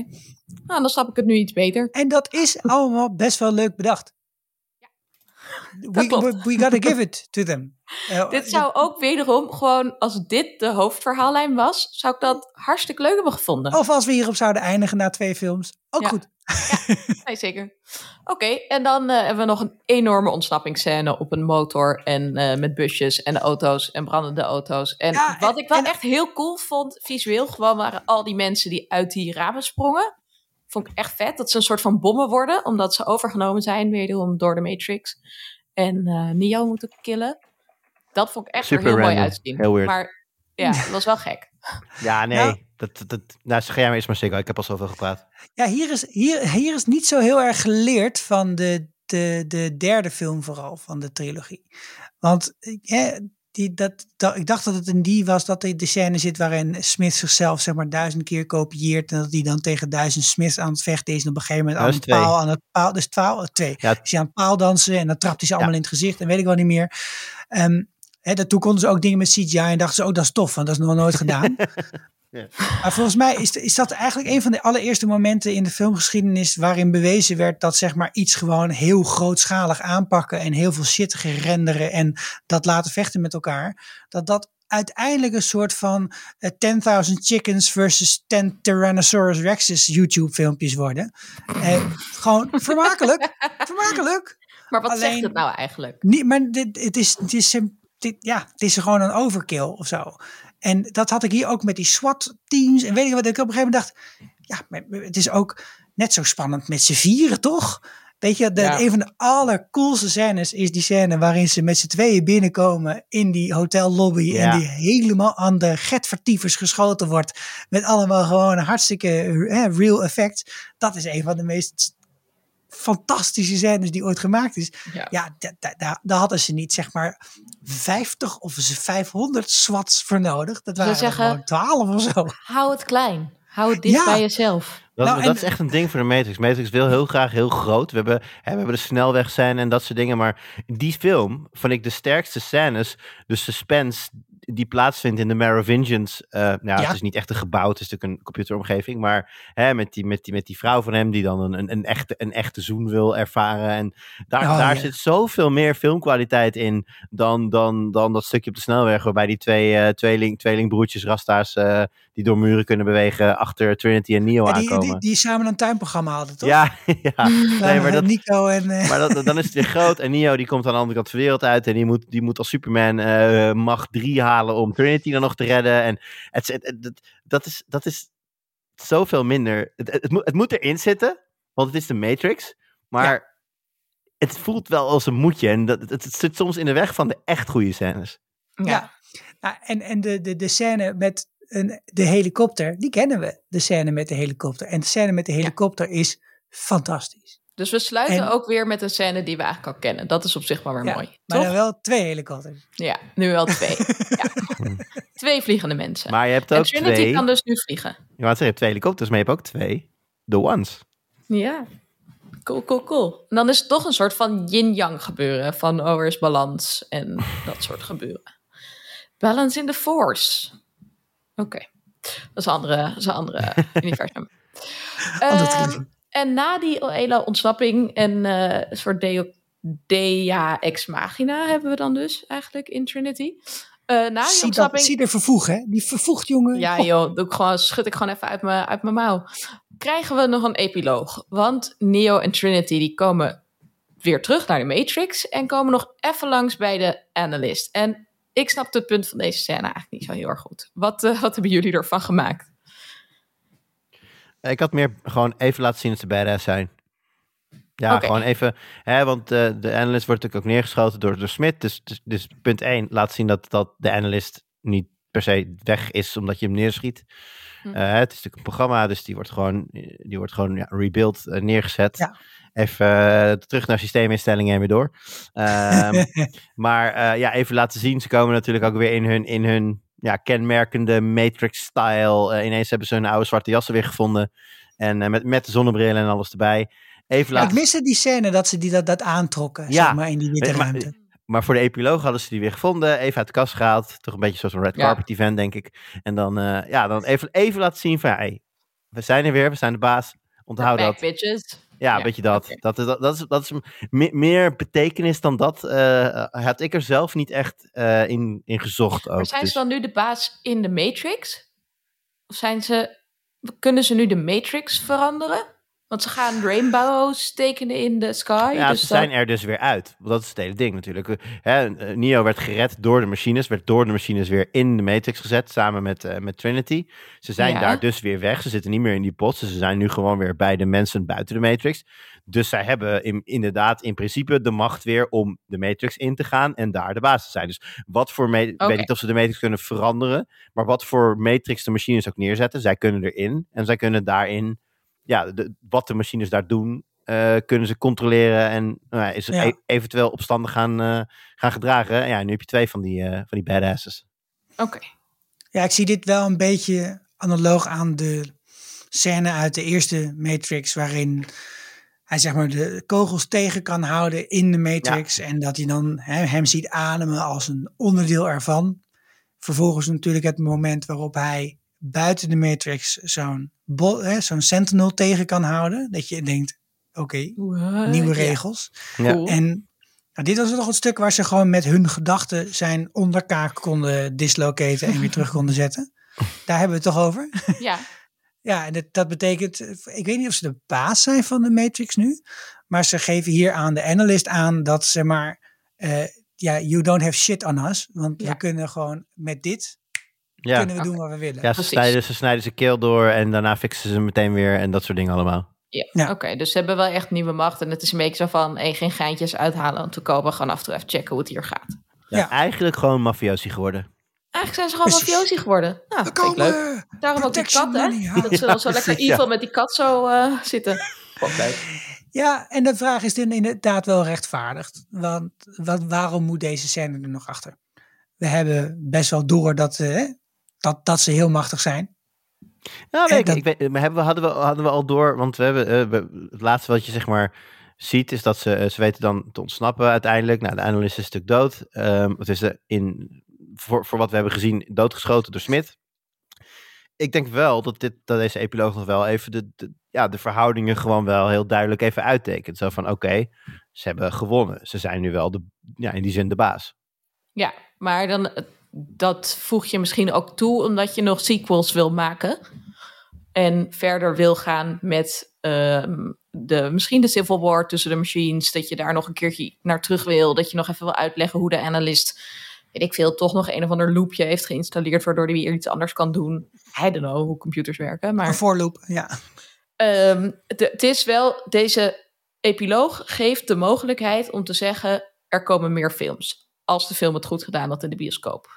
A: nou dan snap ik het nu iets beter.
B: En dat is allemaal best wel leuk bedacht. We, we, we gotta give it to them. Eh,
A: Dit zou ook wederom gewoon, als dit de hoofdverhaallijn was, zou ik dat hartstikke leuk hebben gevonden.
B: Of als we hierop zouden eindigen na twee films. Ook
A: Ja.
B: goed.
A: Nee, zeker. Oké, en dan eh, hebben we nog een enorme ontsnappingsscène op een motor en eh, met busjes en auto's en brandende auto's. En
B: Ja,
A: wat
B: en-
A: ik wel
B: en-
A: echt heel cool vond, visueel gewoon, waren al die mensen die uit die ramen sprongen. Vond ik echt vet, dat ze een soort van bommen worden, omdat ze overgenomen zijn, wederom door de Matrix. En eh Neo moeten killen. Dat vond ik echt er
C: Super
A: heel mooi uitzien.
C: Heel weird.
A: Maar ja, het was wel gek.
C: Ja, nee.
B: Nou-
C: dat, dat, dat, nou, zeg jij maar eens maar Siggo. Ik heb al zoveel gepraat.
B: Ja, hier is, hier, hier is niet zo heel erg geleerd van de, de, de derde film vooral van de trilogie. Want eh, die, dat, dat, ik dacht dat het in die was dat de scène zit waarin Smith zichzelf zeg maar duizend keer kopieert. En dat hij dan tegen duizend Smiths aan het vechten is. En op een gegeven moment aan het paal, aan het paal, dus twaalf, eh, twee.
C: Ja.
B: Is hij aan het paal dansen en dan trapt hij ze allemaal
C: Ja.
B: in het gezicht en weet ik wel niet meer. Ehm hè, daartoe konden ze ook dingen met CGI en dachten ze, oh dat is tof, want dat is nog nooit gedaan.
C: Ja.
B: Maar volgens mij is, is dat eigenlijk een van de allereerste momenten in de filmgeschiedenis waarin bewezen werd dat zeg maar iets gewoon heel grootschalig aanpakken en heel veel shit gerenderen en dat laten vechten met elkaar. Dat dat uiteindelijk een soort van eh, 10.000 chickens versus 10 Tyrannosaurus Rexes YouTube filmpjes worden. Eh, gewoon vermakelijk. vermakelijk.
A: Maar wat zegt het nou eigenlijk?
B: Niet, maar dit, het, is, het, is, dit, ja, het is gewoon een overkill of zo. En dat had ik hier ook met die SWAT-teams. En weet ik wat ik op een gegeven moment dacht. Ja, het is ook net zo spannend met z'n vieren, toch? Weet je, de,
A: Ja.
B: een van de allercoolste scènes is die scène waarin ze met z'n tweeën binnenkomen in die hotellobby.
C: Ja.
B: En die helemaal aan de getvertiefers geschoten wordt. Met allemaal gewoon hartstikke eh, real effects. Dat is een van de meest fantastische scènes die ooit gemaakt is.
A: Ja.
B: Ja, da- da- da- daar hadden ze niet zeg maar 50 of ze 500 swats voor nodig. Dat waren
A: zeggen-
B: gewoon 12 of zo.
A: Hou het klein. Hou het dicht
B: Ja.
A: bij jezelf.
C: Dat,
B: Nou,
C: dat
B: en-
C: is echt een ding voor de Matrix. Matrix wil heel graag heel groot. We hebben, hè, we hebben de snelwegscène en dat soort dingen. Maar die film vond ik de sterkste scènes. De suspense die plaatsvindt in de Merovingians. eh nou, ja. Het is niet echt een gebouw, het is natuurlijk een computeromgeving. Maar hè, met, die, met, die, met die vrouw van hem die dan een, een, een, echte, een echte zoen wil ervaren. En daar,
B: Oh,
C: daar
B: ja.
C: zit zoveel meer filmkwaliteit in dan, dan, dan dat stukje op de snelweg. Waarbij die twee eh, tweeling, tweelingbroertjes, rasta's, eh, die door muren kunnen bewegen achter Trinity en Neo
B: Ja, die,
C: aankomen.
B: die, die samen een tuinprogramma hadden, toch?
C: Ja, ja. Nee, maar, dat,
B: Nico en...
C: maar dat, dan is het weer groot. En Neo die komt aan de andere kant van de wereld uit. En die moet, die moet als Superman macht 3 halen om Trinity dan nog te redden. En het, het, het- dat, dat, is, dat is zoveel minder. Het, het, moet, het moet erin zitten, want het is de Matrix. Maar het voelt wel als een moedje. En dat, het, het zit soms in de weg van de echt goede scènes.
B: ja. Nou, en en de, de, de scène met een, de helikopter, die kennen we. De scène met de helikopter. En de scène met de helikopter is fantastisch.
A: Dus we sluiten
B: En-
A: ook weer met een scène die we eigenlijk al kennen. Dat is op zich wel weer
B: Ja,
A: mooi.
B: maar
A: toch?
B: dan wel twee helikopters.
A: Ja, nu wel twee. ja. Twee vliegende mensen.
C: Maar je hebt
A: en
C: ook
A: Trinity
C: twee.
A: kan dus nu vliegen.
C: Zeggen, je hebt twee helikopters, maar je hebt ook twee. The Ones.
A: Ja. Cool, cool, cool. En dan is het toch een soort van yin-yang gebeuren. Van oh, er is balans en dat soort gebeuren. Balance in the force. Oké. Dat is een andere, dat is een andere universum.
B: Andere
A: Ehm. En na die hele ontsnapping en eh, een soort deo, dea ex machina hebben we dan dus eigenlijk in Trinity. Eh, na
B: Zie, dat,
A: ontsnapping...
B: zie de vervoeg, hè? Die vervoegd, jongen.
A: Ja joh, doe ik gewoon, schud ik gewoon even uit mijn, uit mijn mouw. Krijgen we nog een epiloog. Want Neo en Trinity die komen weer terug naar de Matrix... en komen nog even langs bij de Analyst. En ik snap het punt van deze scène eigenlijk niet zo heel erg goed. Wat, eh, wat hebben jullie ervan gemaakt?
C: Ik had meer gewoon even laten zien dat ze badass zijn. Ja, gewoon even. Hè, want eh, de analyst wordt natuurlijk ook neergeschoten door, door Smit. Dus, dus, dus punt 1, laat zien dat, dat de analyst niet per se weg is omdat je hem neerschiet.
A: Hm.
C: Eh, het is natuurlijk een programma, dus die wordt gewoon, die wordt gewoon ja, rebuild, eh, neergezet.
B: Ja.
C: Even eh, terug naar systeeminstellingen en weer door. Ehm, maar eh, ja, even laten zien. Ze komen natuurlijk ook weer in hun, in hun ja, kenmerkende Matrix-style. Eh, ineens hebben ze hun oude zwarte jassen weer gevonden. En eh, met, met de zonnebril en alles erbij. even
B: Ja, ik
C: laten...
B: miste die scène dat ze die, dat, dat aantrokken,
C: Ja.
B: zeg maar, in die witte
C: maar-
B: ruimte.
C: Maar voor de epiloog hadden ze die weer gevonden, even uit de kast gehaald. Toch een beetje zoals een red
A: Ja.
C: carpet event, denk ik. En dan, eh, ja, dan even, even laten zien van, hey, we zijn er weer, we zijn de baas. Onthoud dat.
A: bitches.
C: Ja,
A: Ja,
C: een beetje dat. Dat, is, dat, dat is, dat is me- meer betekenis dan dat. eh, had ik er zelf niet echt eh, in, in gezocht ook.
A: Maar zijn
C: Dus-
A: ze dan nu de baas in de Matrix? Of zijn ze, kunnen ze nu de Matrix veranderen? Want ze gaan rainbows tekenen in de sky.
C: ja,
A: dus
C: ze
A: dat-
C: zijn er dus weer uit. Dat is het hele ding natuurlijk. Hè, eh, Neo werd gered door de machines, werd door de machines weer in de Matrix gezet, samen met, eh, met Trinity. Ze zijn
A: Ja.
C: daar dus weer weg. Ze zitten niet meer in die pot. Ze zijn nu gewoon weer bij de mensen buiten de Matrix. Dus zij hebben in, inderdaad in principe de macht weer om de Matrix in te gaan en daar de baas te zijn. Dus wat voor, ik
A: Oké.
C: weet niet of ze de Matrix kunnen veranderen, maar wat voor Matrix de machines ook neerzetten, zij kunnen erin en zij kunnen daarin, ja, de, wat de machines daar doen, eh, kunnen ze controleren en nou ja, is er
B: Ja.
C: e- eventueel opstandig gaan, eh, gaan gedragen. Ja, nu heb je twee van die, eh, van die badasses.
A: Oké.
B: Ja, ik zie dit wel een beetje analoog aan de scène uit de eerste Matrix, waarin hij zeg maar de kogels tegen kan houden in de Matrix en dat hij dan hè, hem ziet ademen als een onderdeel ervan. Vervolgens natuurlijk het moment waarop hij buiten de Matrix zo'n zo'n Sentinel tegen kan houden. Dat je denkt, oké, nieuwe regels.
C: Ja.
A: cool.
B: En nou, dit was nog het stuk waar ze gewoon met hun gedachten zijn onderkaak konden dislocaten en weer terug konden zetten. Daar hebben we het toch over?
A: Ja,
B: Ja, en dat, dat betekent, ik weet niet of ze de baas zijn van de Matrix nu, maar ze geven hier aan de analyst aan dat ze maar, eh, ja, you don't have shit on us, want
A: Ja.
B: we kunnen gewoon met dit,
C: Ja,
B: kunnen we doen wat we willen.
C: ja ze,
A: Precies.
C: snijden, ze snijden keel door en daarna fixen ze meteen weer en dat soort dingen allemaal.
A: ja.
B: Ja.
A: oké. Dus ze hebben wel echt nieuwe macht. En het is een beetje zo van, hey, geen geintjes uithalen om te kopen. Gewoon af en toe even checken hoe het hier gaat.
C: Ja,
B: Ja.
C: Eigenlijk gewoon mafiosi geworden.
A: Eigenlijk zijn ze gewoon
B: Precies.
A: mafiosi geworden. Nou,
B: We
A: vind ik leuk. Daarom ook die kat, hè?
B: money.
A: Dat ze dan zo lekker evil met die kat zo eh, zitten. Leuk.
B: Ja, en de vraag is dan inderdaad wel rechtvaardigd. Want wat, waarom moet deze scène er nog achter? We hebben best wel door dat, eh, dat, dat ze heel machtig zijn.
C: Ja, weet ik,
B: dat-
C: ik weet, maar hebben we, hadden, we, hadden we al door, want we hebben, eh, we- het laatste wat je zeg maar ziet is dat ze, eh, ze weten dan te ontsnappen uiteindelijk. Nou, de analist is natuurlijk dood. Ehm het is er in, voor, voor wat we hebben gezien, doodgeschoten door Smit. Ik denk wel dat, dit, dat deze epiloog nog wel even de, de, ja, de verhoudingen gewoon wel heel duidelijk even uittekent. Zo van, oké, ze hebben gewonnen. Ze zijn nu wel de, ja, in die zin de baas.
A: Ja, maar dan, eh, dat voeg je misschien ook toe omdat je nog sequels wil maken. En verder wil gaan met ehm, de, misschien de Civil War tussen de machines. Dat je daar nog een keertje naar terug wil. Dat je nog even wil uitleggen hoe de analist, weet ik veel, toch nog een of ander loopje heeft geïnstalleerd. Waardoor hij weer iets anders kan doen. I don't know hoe computers werken. Maar
B: Een voorloop, ja.
A: Ehm, de- het is wel, deze epiloog geeft de mogelijkheid om te zeggen: er komen meer films. Als de film het goed gedaan had in de bioscoop.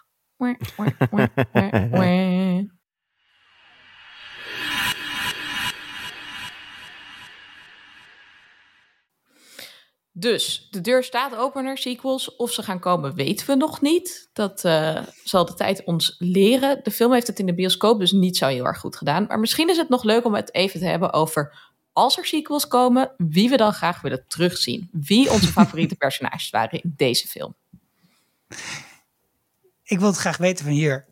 A: Dus de deur staat open naar sequels. Of ze gaan komen, weten we nog niet. Dat eh, zal de tijd ons leren. De film heeft het in de bioscoop dus niet zo heel erg goed gedaan. Maar misschien is het nog leuk om het even te hebben over... als er sequels komen, wie we dan graag willen terugzien. Wie onze favoriete personages waren in deze film.
B: Ik wil het graag weten van hier.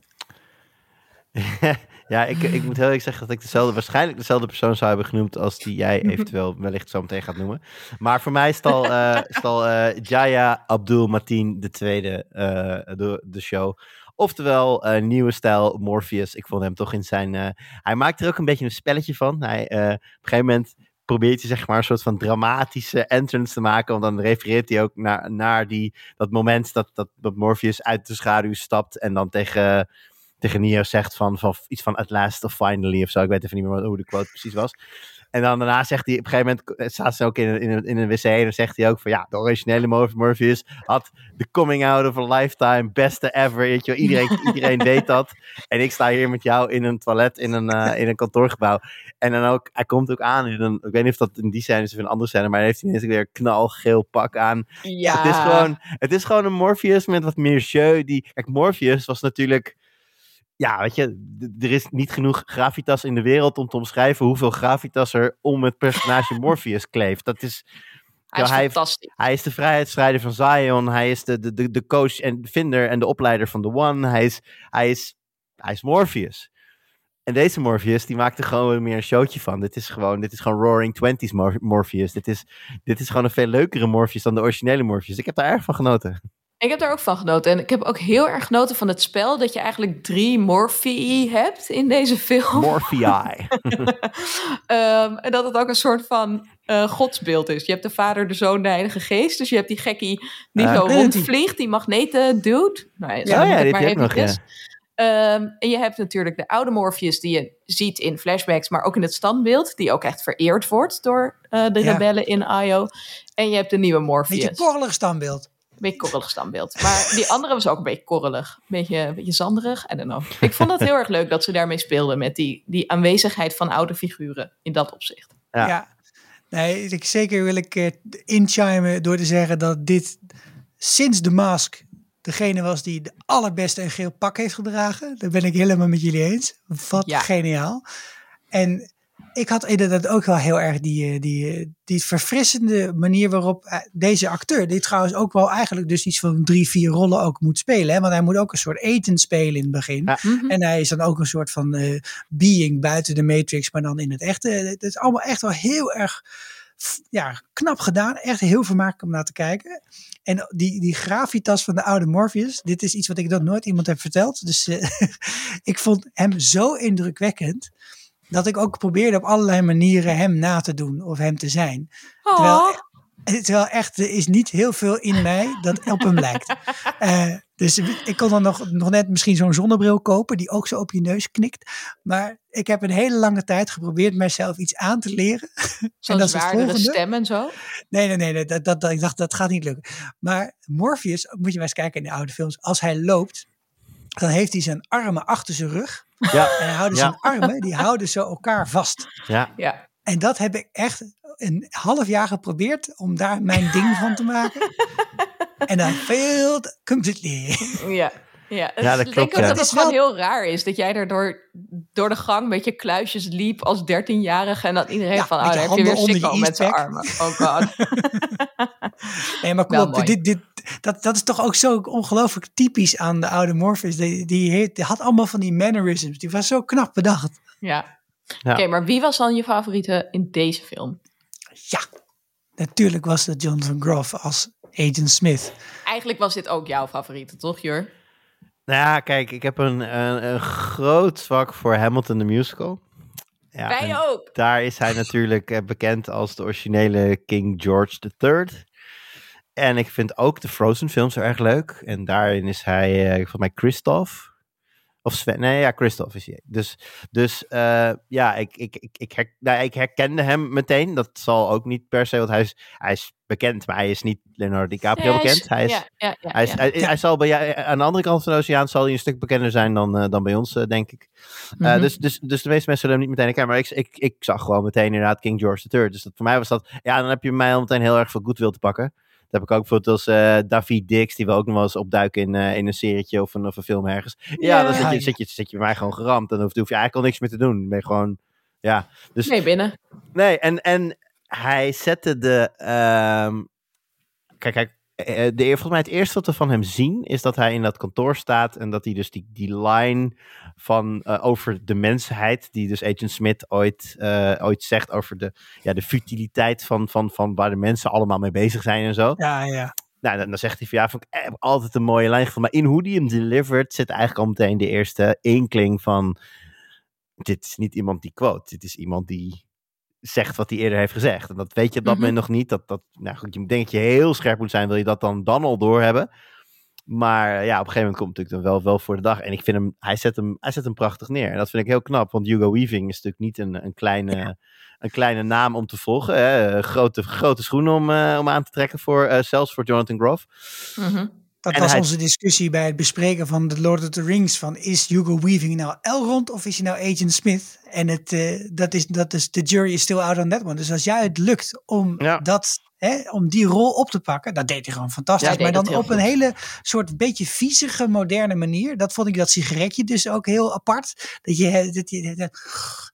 C: ja, ik, ik moet heel eerlijk zeggen dat ik dezelfde, waarschijnlijk dezelfde persoon zou hebben genoemd als die jij eventueel wellicht zo meteen gaat noemen. Maar voor mij is het al, eh, is het al eh, Jaya Abdul Mateen de tweede, eh, de, de show. Oftewel, eh, nieuwe stijl Morpheus. Ik vond hem toch in zijn... eh, hij maakt er ook een beetje een spelletje van. Hij, op een gegeven moment probeert hij zeg maar een soort van dramatische entrance te maken. Want dan refereert hij ook naar, naar die, dat moment dat, dat, Morpheus uit de schaduw stapt en dan tegen tegen Neo zegt van, van iets van at last of finally of zo. Ik weet even niet meer hoe de quote precies was. En dan daarna zegt hij, op een gegeven moment staat ze ook in een, in, een, in een wc en dan zegt hij ook van ja, de originele Morph- Morpheus had de coming out of a lifetime, beste ever. Weet je. Iedereen, iedereen deed dat. En ik sta hier met jou in een toilet in een, eh, in een kantoorgebouw. En dan ook, hij komt ook aan in een, ik weet niet of dat in die scène is of in een andere scène, maar dan heeft hij ineens weer een knalgeel pak aan.
A: Ja,
C: Het is gewoon, het is gewoon een Morpheus met wat meer jeu. Die, kijk, Morpheus was natuurlijk ja, weet je, er is niet genoeg gravitas in de wereld om te omschrijven hoeveel gravitas er om het personage Morpheus kleeft. Dat is,
A: Hij is
C: hij hij is de vrijheidsstrijder van Zion, hij is de, de, de, de coach en de vinder en de opleider van The One, hij is, hij is, hij is Morpheus. En deze Morpheus, die maakt er gewoon weer meer een showtje van. Dit is gewoon, dit is gewoon Roaring Twenties Mor- Morpheus. Dit is, dit is gewoon een veel leukere Morpheus dan de originele Morpheus. Ik heb daar erg van genoten.
A: Ik heb daar ook van genoten. En ik heb ook heel erg genoten van het spel dat je eigenlijk drie Morphii hebt in deze film.
C: Morphei.
A: Ehm, en dat het ook een soort van eh, godsbeeld is. Je hebt de vader, de zoon, de heilige geest. Dus je hebt die gekkie die
C: Ja,
A: zo rondvliegt, die magneten doet. Nou, ja, zo
C: Ja, ja,
A: maar
C: heb ook nog,
A: eventjes. Ehm, en je hebt natuurlijk de oude Morpheus die je ziet in flashbacks, maar ook in het standbeeld. Die ook echt vereerd wordt door eh, de
B: Ja.
A: rebellen in Io. En je hebt de nieuwe Morpheus.
B: Beetje korrelig standbeeld.
A: Beetje korrelig standbeeld. Maar die andere was ook een beetje korrelig. Een beetje, een beetje zanderig. I don't know. Ik vond het heel erg leuk dat ze daarmee speelden. Met die, die aanwezigheid van oude figuren. In dat opzicht.
C: Ja.
B: Ja. Nee, ik, zeker wil ik eh, inchimen door te zeggen dat dit sinds de Mask degene was die de allerbeste een geel pak heeft gedragen. Daar ben ik helemaal met jullie eens. Wat
A: Ja.
B: geniaal. En ik had inderdaad ook wel heel erg die, eh, die, eh, die verfrissende manier waarop eh, deze acteur, die trouwens ook wel eigenlijk dus iets van drie, vier rollen ook moet spelen. Hè? Want hij moet ook een soort eten spelen in het begin.
C: Ja.
A: Mhm.
B: En hij is dan ook een soort van eh, being buiten de Matrix, maar dan in het echte. Het is allemaal echt wel heel erg ja, knap gedaan. Echt heel vermakelijk om naar te kijken. En die, die gravitas van de oude Morpheus, dit is iets wat ik nog nooit iemand heb verteld. Dus eh, ik vond hem zo indrukwekkend. Dat ik ook probeerde op allerlei manieren hem na te doen of hem te zijn. Terwijl,
A: Oh,
B: terwijl echt, er is niet heel veel in mij dat op hem lijkt. Eh, dus ik kon dan nog, nog net misschien zo'n zonnebril kopen die ook zo op je neus knikt. Maar ik heb een hele lange tijd geprobeerd mijzelf iets aan te leren.
A: zo'n zwaardere stem en zo.
B: Nee, nee, nee, nee dat, dat, dat- ik dacht dat gaat niet lukken. Maar Morpheus, moet je maar eens kijken in de oude films, als hij loopt, dan heeft hij zijn armen achter zijn rug.
C: Ja,
B: En hij houdt
C: Ja.
B: zijn armen, die houden zo elkaar vast.
C: ja.
A: Ja.
B: En dat heb ik echt een half jaar geprobeerd om daar mijn ding van te maken. En dat failed completely.
A: Ja. Ja, het
C: Ja, dat
A: ik
C: klopt,
A: denk ook
C: ja.
A: dat
B: Het
A: het
B: is
A: gewoon
B: wel-
A: heel raar is. Dat jij er door, door de gang met je kluisjes liep als 13-jarige. En dat iedereen
B: Ja,
A: van, oh, daar heb je weer
B: handen onder je
A: sicko met zijn armen. Oh god.
B: Nee, maar
A: Wel
B: kom op,
A: mooi.
B: dit, dit, dat, dat is toch ook zo ongelooflijk typisch aan de oude Morpheus. Die, die, had allemaal van die mannerisms. Die was zo knap bedacht.
A: ja.
C: Ja.
A: Oké, maar wie was dan je favoriete in deze film?
B: Ja, natuurlijk was het Jonathan Groff als Agent Smith.
A: Eigenlijk was dit ook jouw favoriete, toch Jur?
C: Nou ja, kijk, ik heb een, een, een groot zwak voor Hamilton the Musical. Ja,
A: Wij ook.
C: Daar is hij natuurlijk eh, bekend als de originele King George III. En ik vind ook de Frozen films erg leuk. En daarin is hij, eh, volgens mij, Christoph. Of Sven. Nee, ja, Christoph is hij. Dus, dus eh, ja, ik, ik, ik, ik, her- nou, ik herkende hem meteen. Dat zal ook niet per se, want hij is, hij is bekend, maar hij is niet Leonardo DiCaprio
A: Ja,
C: bekend. Hij is,
A: ja, ja, ja,
C: hij, is,
A: ja.
C: hij, hij zal bij jou, aan de andere kant van de oceaan zal hij een stuk bekender zijn dan, eh, dan bij ons, eh, denk ik. Eh,
A: Mhm.
C: dus, dus, dus de meeste mensen zullen hem niet meteen herkennen. Maar ik, ik, ik zag gewoon meteen inderdaad King George III. Dus dat, voor mij was dat... Ja, dan heb je mij al meteen heel erg veel goodwill te pakken. Dat heb ik ook bijvoorbeeld als eh David Dix, die we ook nog wel eens opduiken in, eh, in een serietje of een, of een film ergens. Ja,
A: Ja.
C: dan zit je, zit, je, zit je bij mij gewoon geramd. En dan hoef, hoef je eigenlijk al niks meer te doen. Ben je gewoon... Ja, dus
A: Nee, binnen.
C: Nee, en, en hij zette de. ehm, kijk, kijk. Eh, De, volgens mij het eerste wat we van hem zien is dat hij in dat kantoor staat en dat hij dus die, die line van eh, over de mensheid, die dus Agent Smith ooit, eh, ooit zegt over de, ja, de futiliteit van, van, van waar de mensen allemaal mee bezig zijn en zo.
B: Ja, ja.
C: Nou, dan, dan zegt hij van ja, vond ik eh, altijd een mooie lijn gevonden. Maar in hoe die hem delivered zit eigenlijk al meteen de eerste inkling van dit is niet iemand die quote, dit is iemand die zegt wat hij eerder heeft gezegd. En dat weet je op dat
A: Mhm.
C: moment nog niet. Dat, dat, nou goed, je denkt dat je heel scherp moet zijn, wil je dat dan, dan al doorhebben. Maar ja, op een gegeven moment komt het natuurlijk dan wel, wel voor de dag. En ik vind hem hij, zet hem, hij zet hem prachtig neer. En dat vind ik heel knap, want Hugo Weaving is natuurlijk niet een, een, kleine, een kleine naam om te volgen. Hè? Grote, grote schoenen om, eh, om aan te trekken, voor, eh, zelfs voor Jonathan Groff.
A: Mhm.
B: Dat
C: En
B: was
C: hij-
B: onze discussie bij het bespreken van The Lord of the Rings. Van is Hugo Weaving nou Elrond of is hij nou Agent Smith? En het, eh, dat is, dat is, the jury is still out on that one. Dus als jij het lukt om,
C: Ja.
B: dat, hè, om die rol op te pakken, dat deed hij gewoon fantastisch.
A: Ja,
B: maar dan op een hele soort beetje viezige, moderne manier. Dat vond ik dat sigaretje dus ook heel apart. Dat je, dat je dat,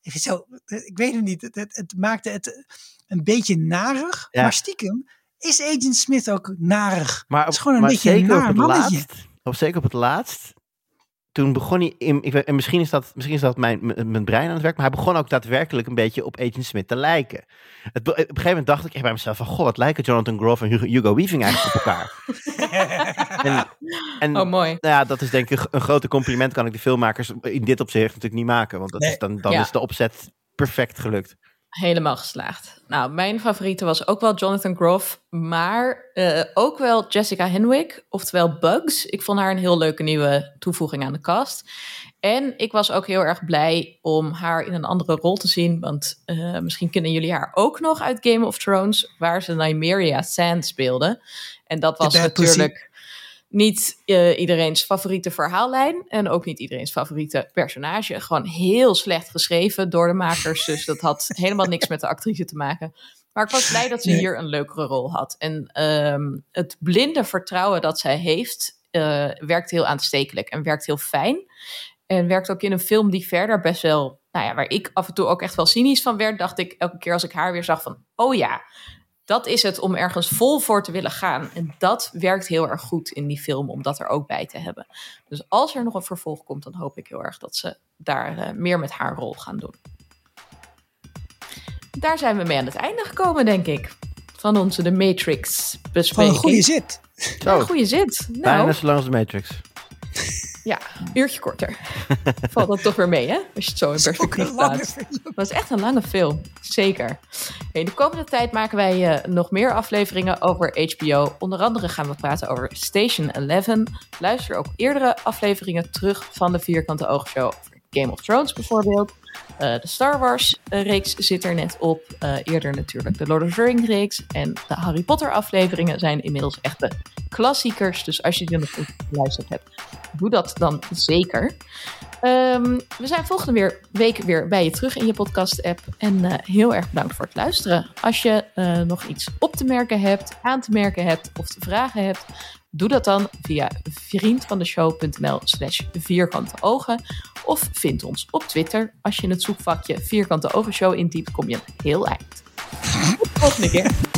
B: even zo, ik weet het niet, het, het, het maakte het een beetje narig.
C: Ja.
B: Maar stiekem is Agent Smith ook narig.
C: Maar,
B: Het is gewoon een
C: maar
B: beetje een
C: zeker op
B: naar
C: het
B: mannetje.
C: laatst, op, zeker op het laatst, toen begon hij, in, ik weet, en misschien is dat, misschien is dat mijn, mijn mijn brein aan het werk, maar hij begon ook daadwerkelijk een beetje op Agent Smith te lijken. Het, op een gegeven moment dacht ik echt bij mezelf van, goh, wat lijken Jonathan Groff en Hugo, Hugo Weaving eigenlijk op elkaar. en, en
A: Oh, mooi.
C: nou ja, dat is denk ik een grote compliment kan ik de filmmakers in dit opzicht natuurlijk niet maken, want dat
B: Nee.
C: is dan, dan
A: Ja.
C: is de opzet perfect gelukt.
A: Helemaal geslaagd. Nou, mijn favoriete was ook wel Jonathan Groff, maar eh, ook wel Jessica Henwick, oftewel Bugs. Ik vond haar een heel leuke nieuwe toevoeging aan de cast. En ik was ook heel erg blij om haar in een andere rol te zien, want eh, misschien kennen jullie haar ook nog uit Game of Thrones, waar ze Nymeria Sand speelde. En dat was
B: pussy.
A: Niet eh, iedereen's favoriete verhaallijn en ook niet iedereen's favoriete personage. Gewoon heel slecht geschreven door de makers, dus dat had helemaal niks met de actrice te maken. Maar ik was blij dat ze hier een leukere rol had. En ehm, het blinde vertrouwen dat zij heeft, eh, werkt heel aanstekelijk en werkt heel fijn. En werkt ook in een film die verder best wel, nou ja, waar ik af en toe ook echt wel cynisch van werd, dacht ik elke keer als ik haar weer zag van, oh ja, dat is het om ergens vol voor te willen gaan. En dat werkt heel erg goed in die film om dat er ook bij te hebben. Dus als er nog een vervolg komt, dan hoop ik heel erg dat ze daar eh, meer met haar rol gaan doen. Daar zijn we mee aan het einde gekomen, denk ik. Van onze The Matrix
B: Van
A: bespreking.
B: een goede zit.
C: Zo,
A: Een goede zit.
C: bijna
A: Nou,
C: net zo lang als de Matrix.
A: Ja, een uurtje korter. Valt dat toch weer mee, hè? Als je het zo in perspectief plaatst.
B: film.
A: Dat is echt een lange film, zeker. Hey, de komende tijd maken wij eh, nog meer afleveringen over HBO. Onder andere gaan we praten over Station 11. Luister ook eerdere afleveringen terug van de Vierkante Oogshow. Game of Thrones bijvoorbeeld. Eh, de Star Wars eh, zit er net op. Eh, eerder natuurlijk de Lord of the Rings reeks. En de Harry Potter afleveringen zijn inmiddels echte klassiekers. Dus als je die nog niet geluisterd hebt, doe dat dan zeker. Ehm, we zijn volgende weer, week weer bij je terug in je podcast-app. En heel erg bedankt voor het luisteren. Als je nog iets op te merken hebt, aan te merken hebt of te vragen hebt, doe dat dan via vriendvandeshow.nl slash vierkante ogen. Of vind ons op Twitter. Als je in het zoekvakje vierkante ogen show intypt, kom je heel eind. Tot de volgende keer.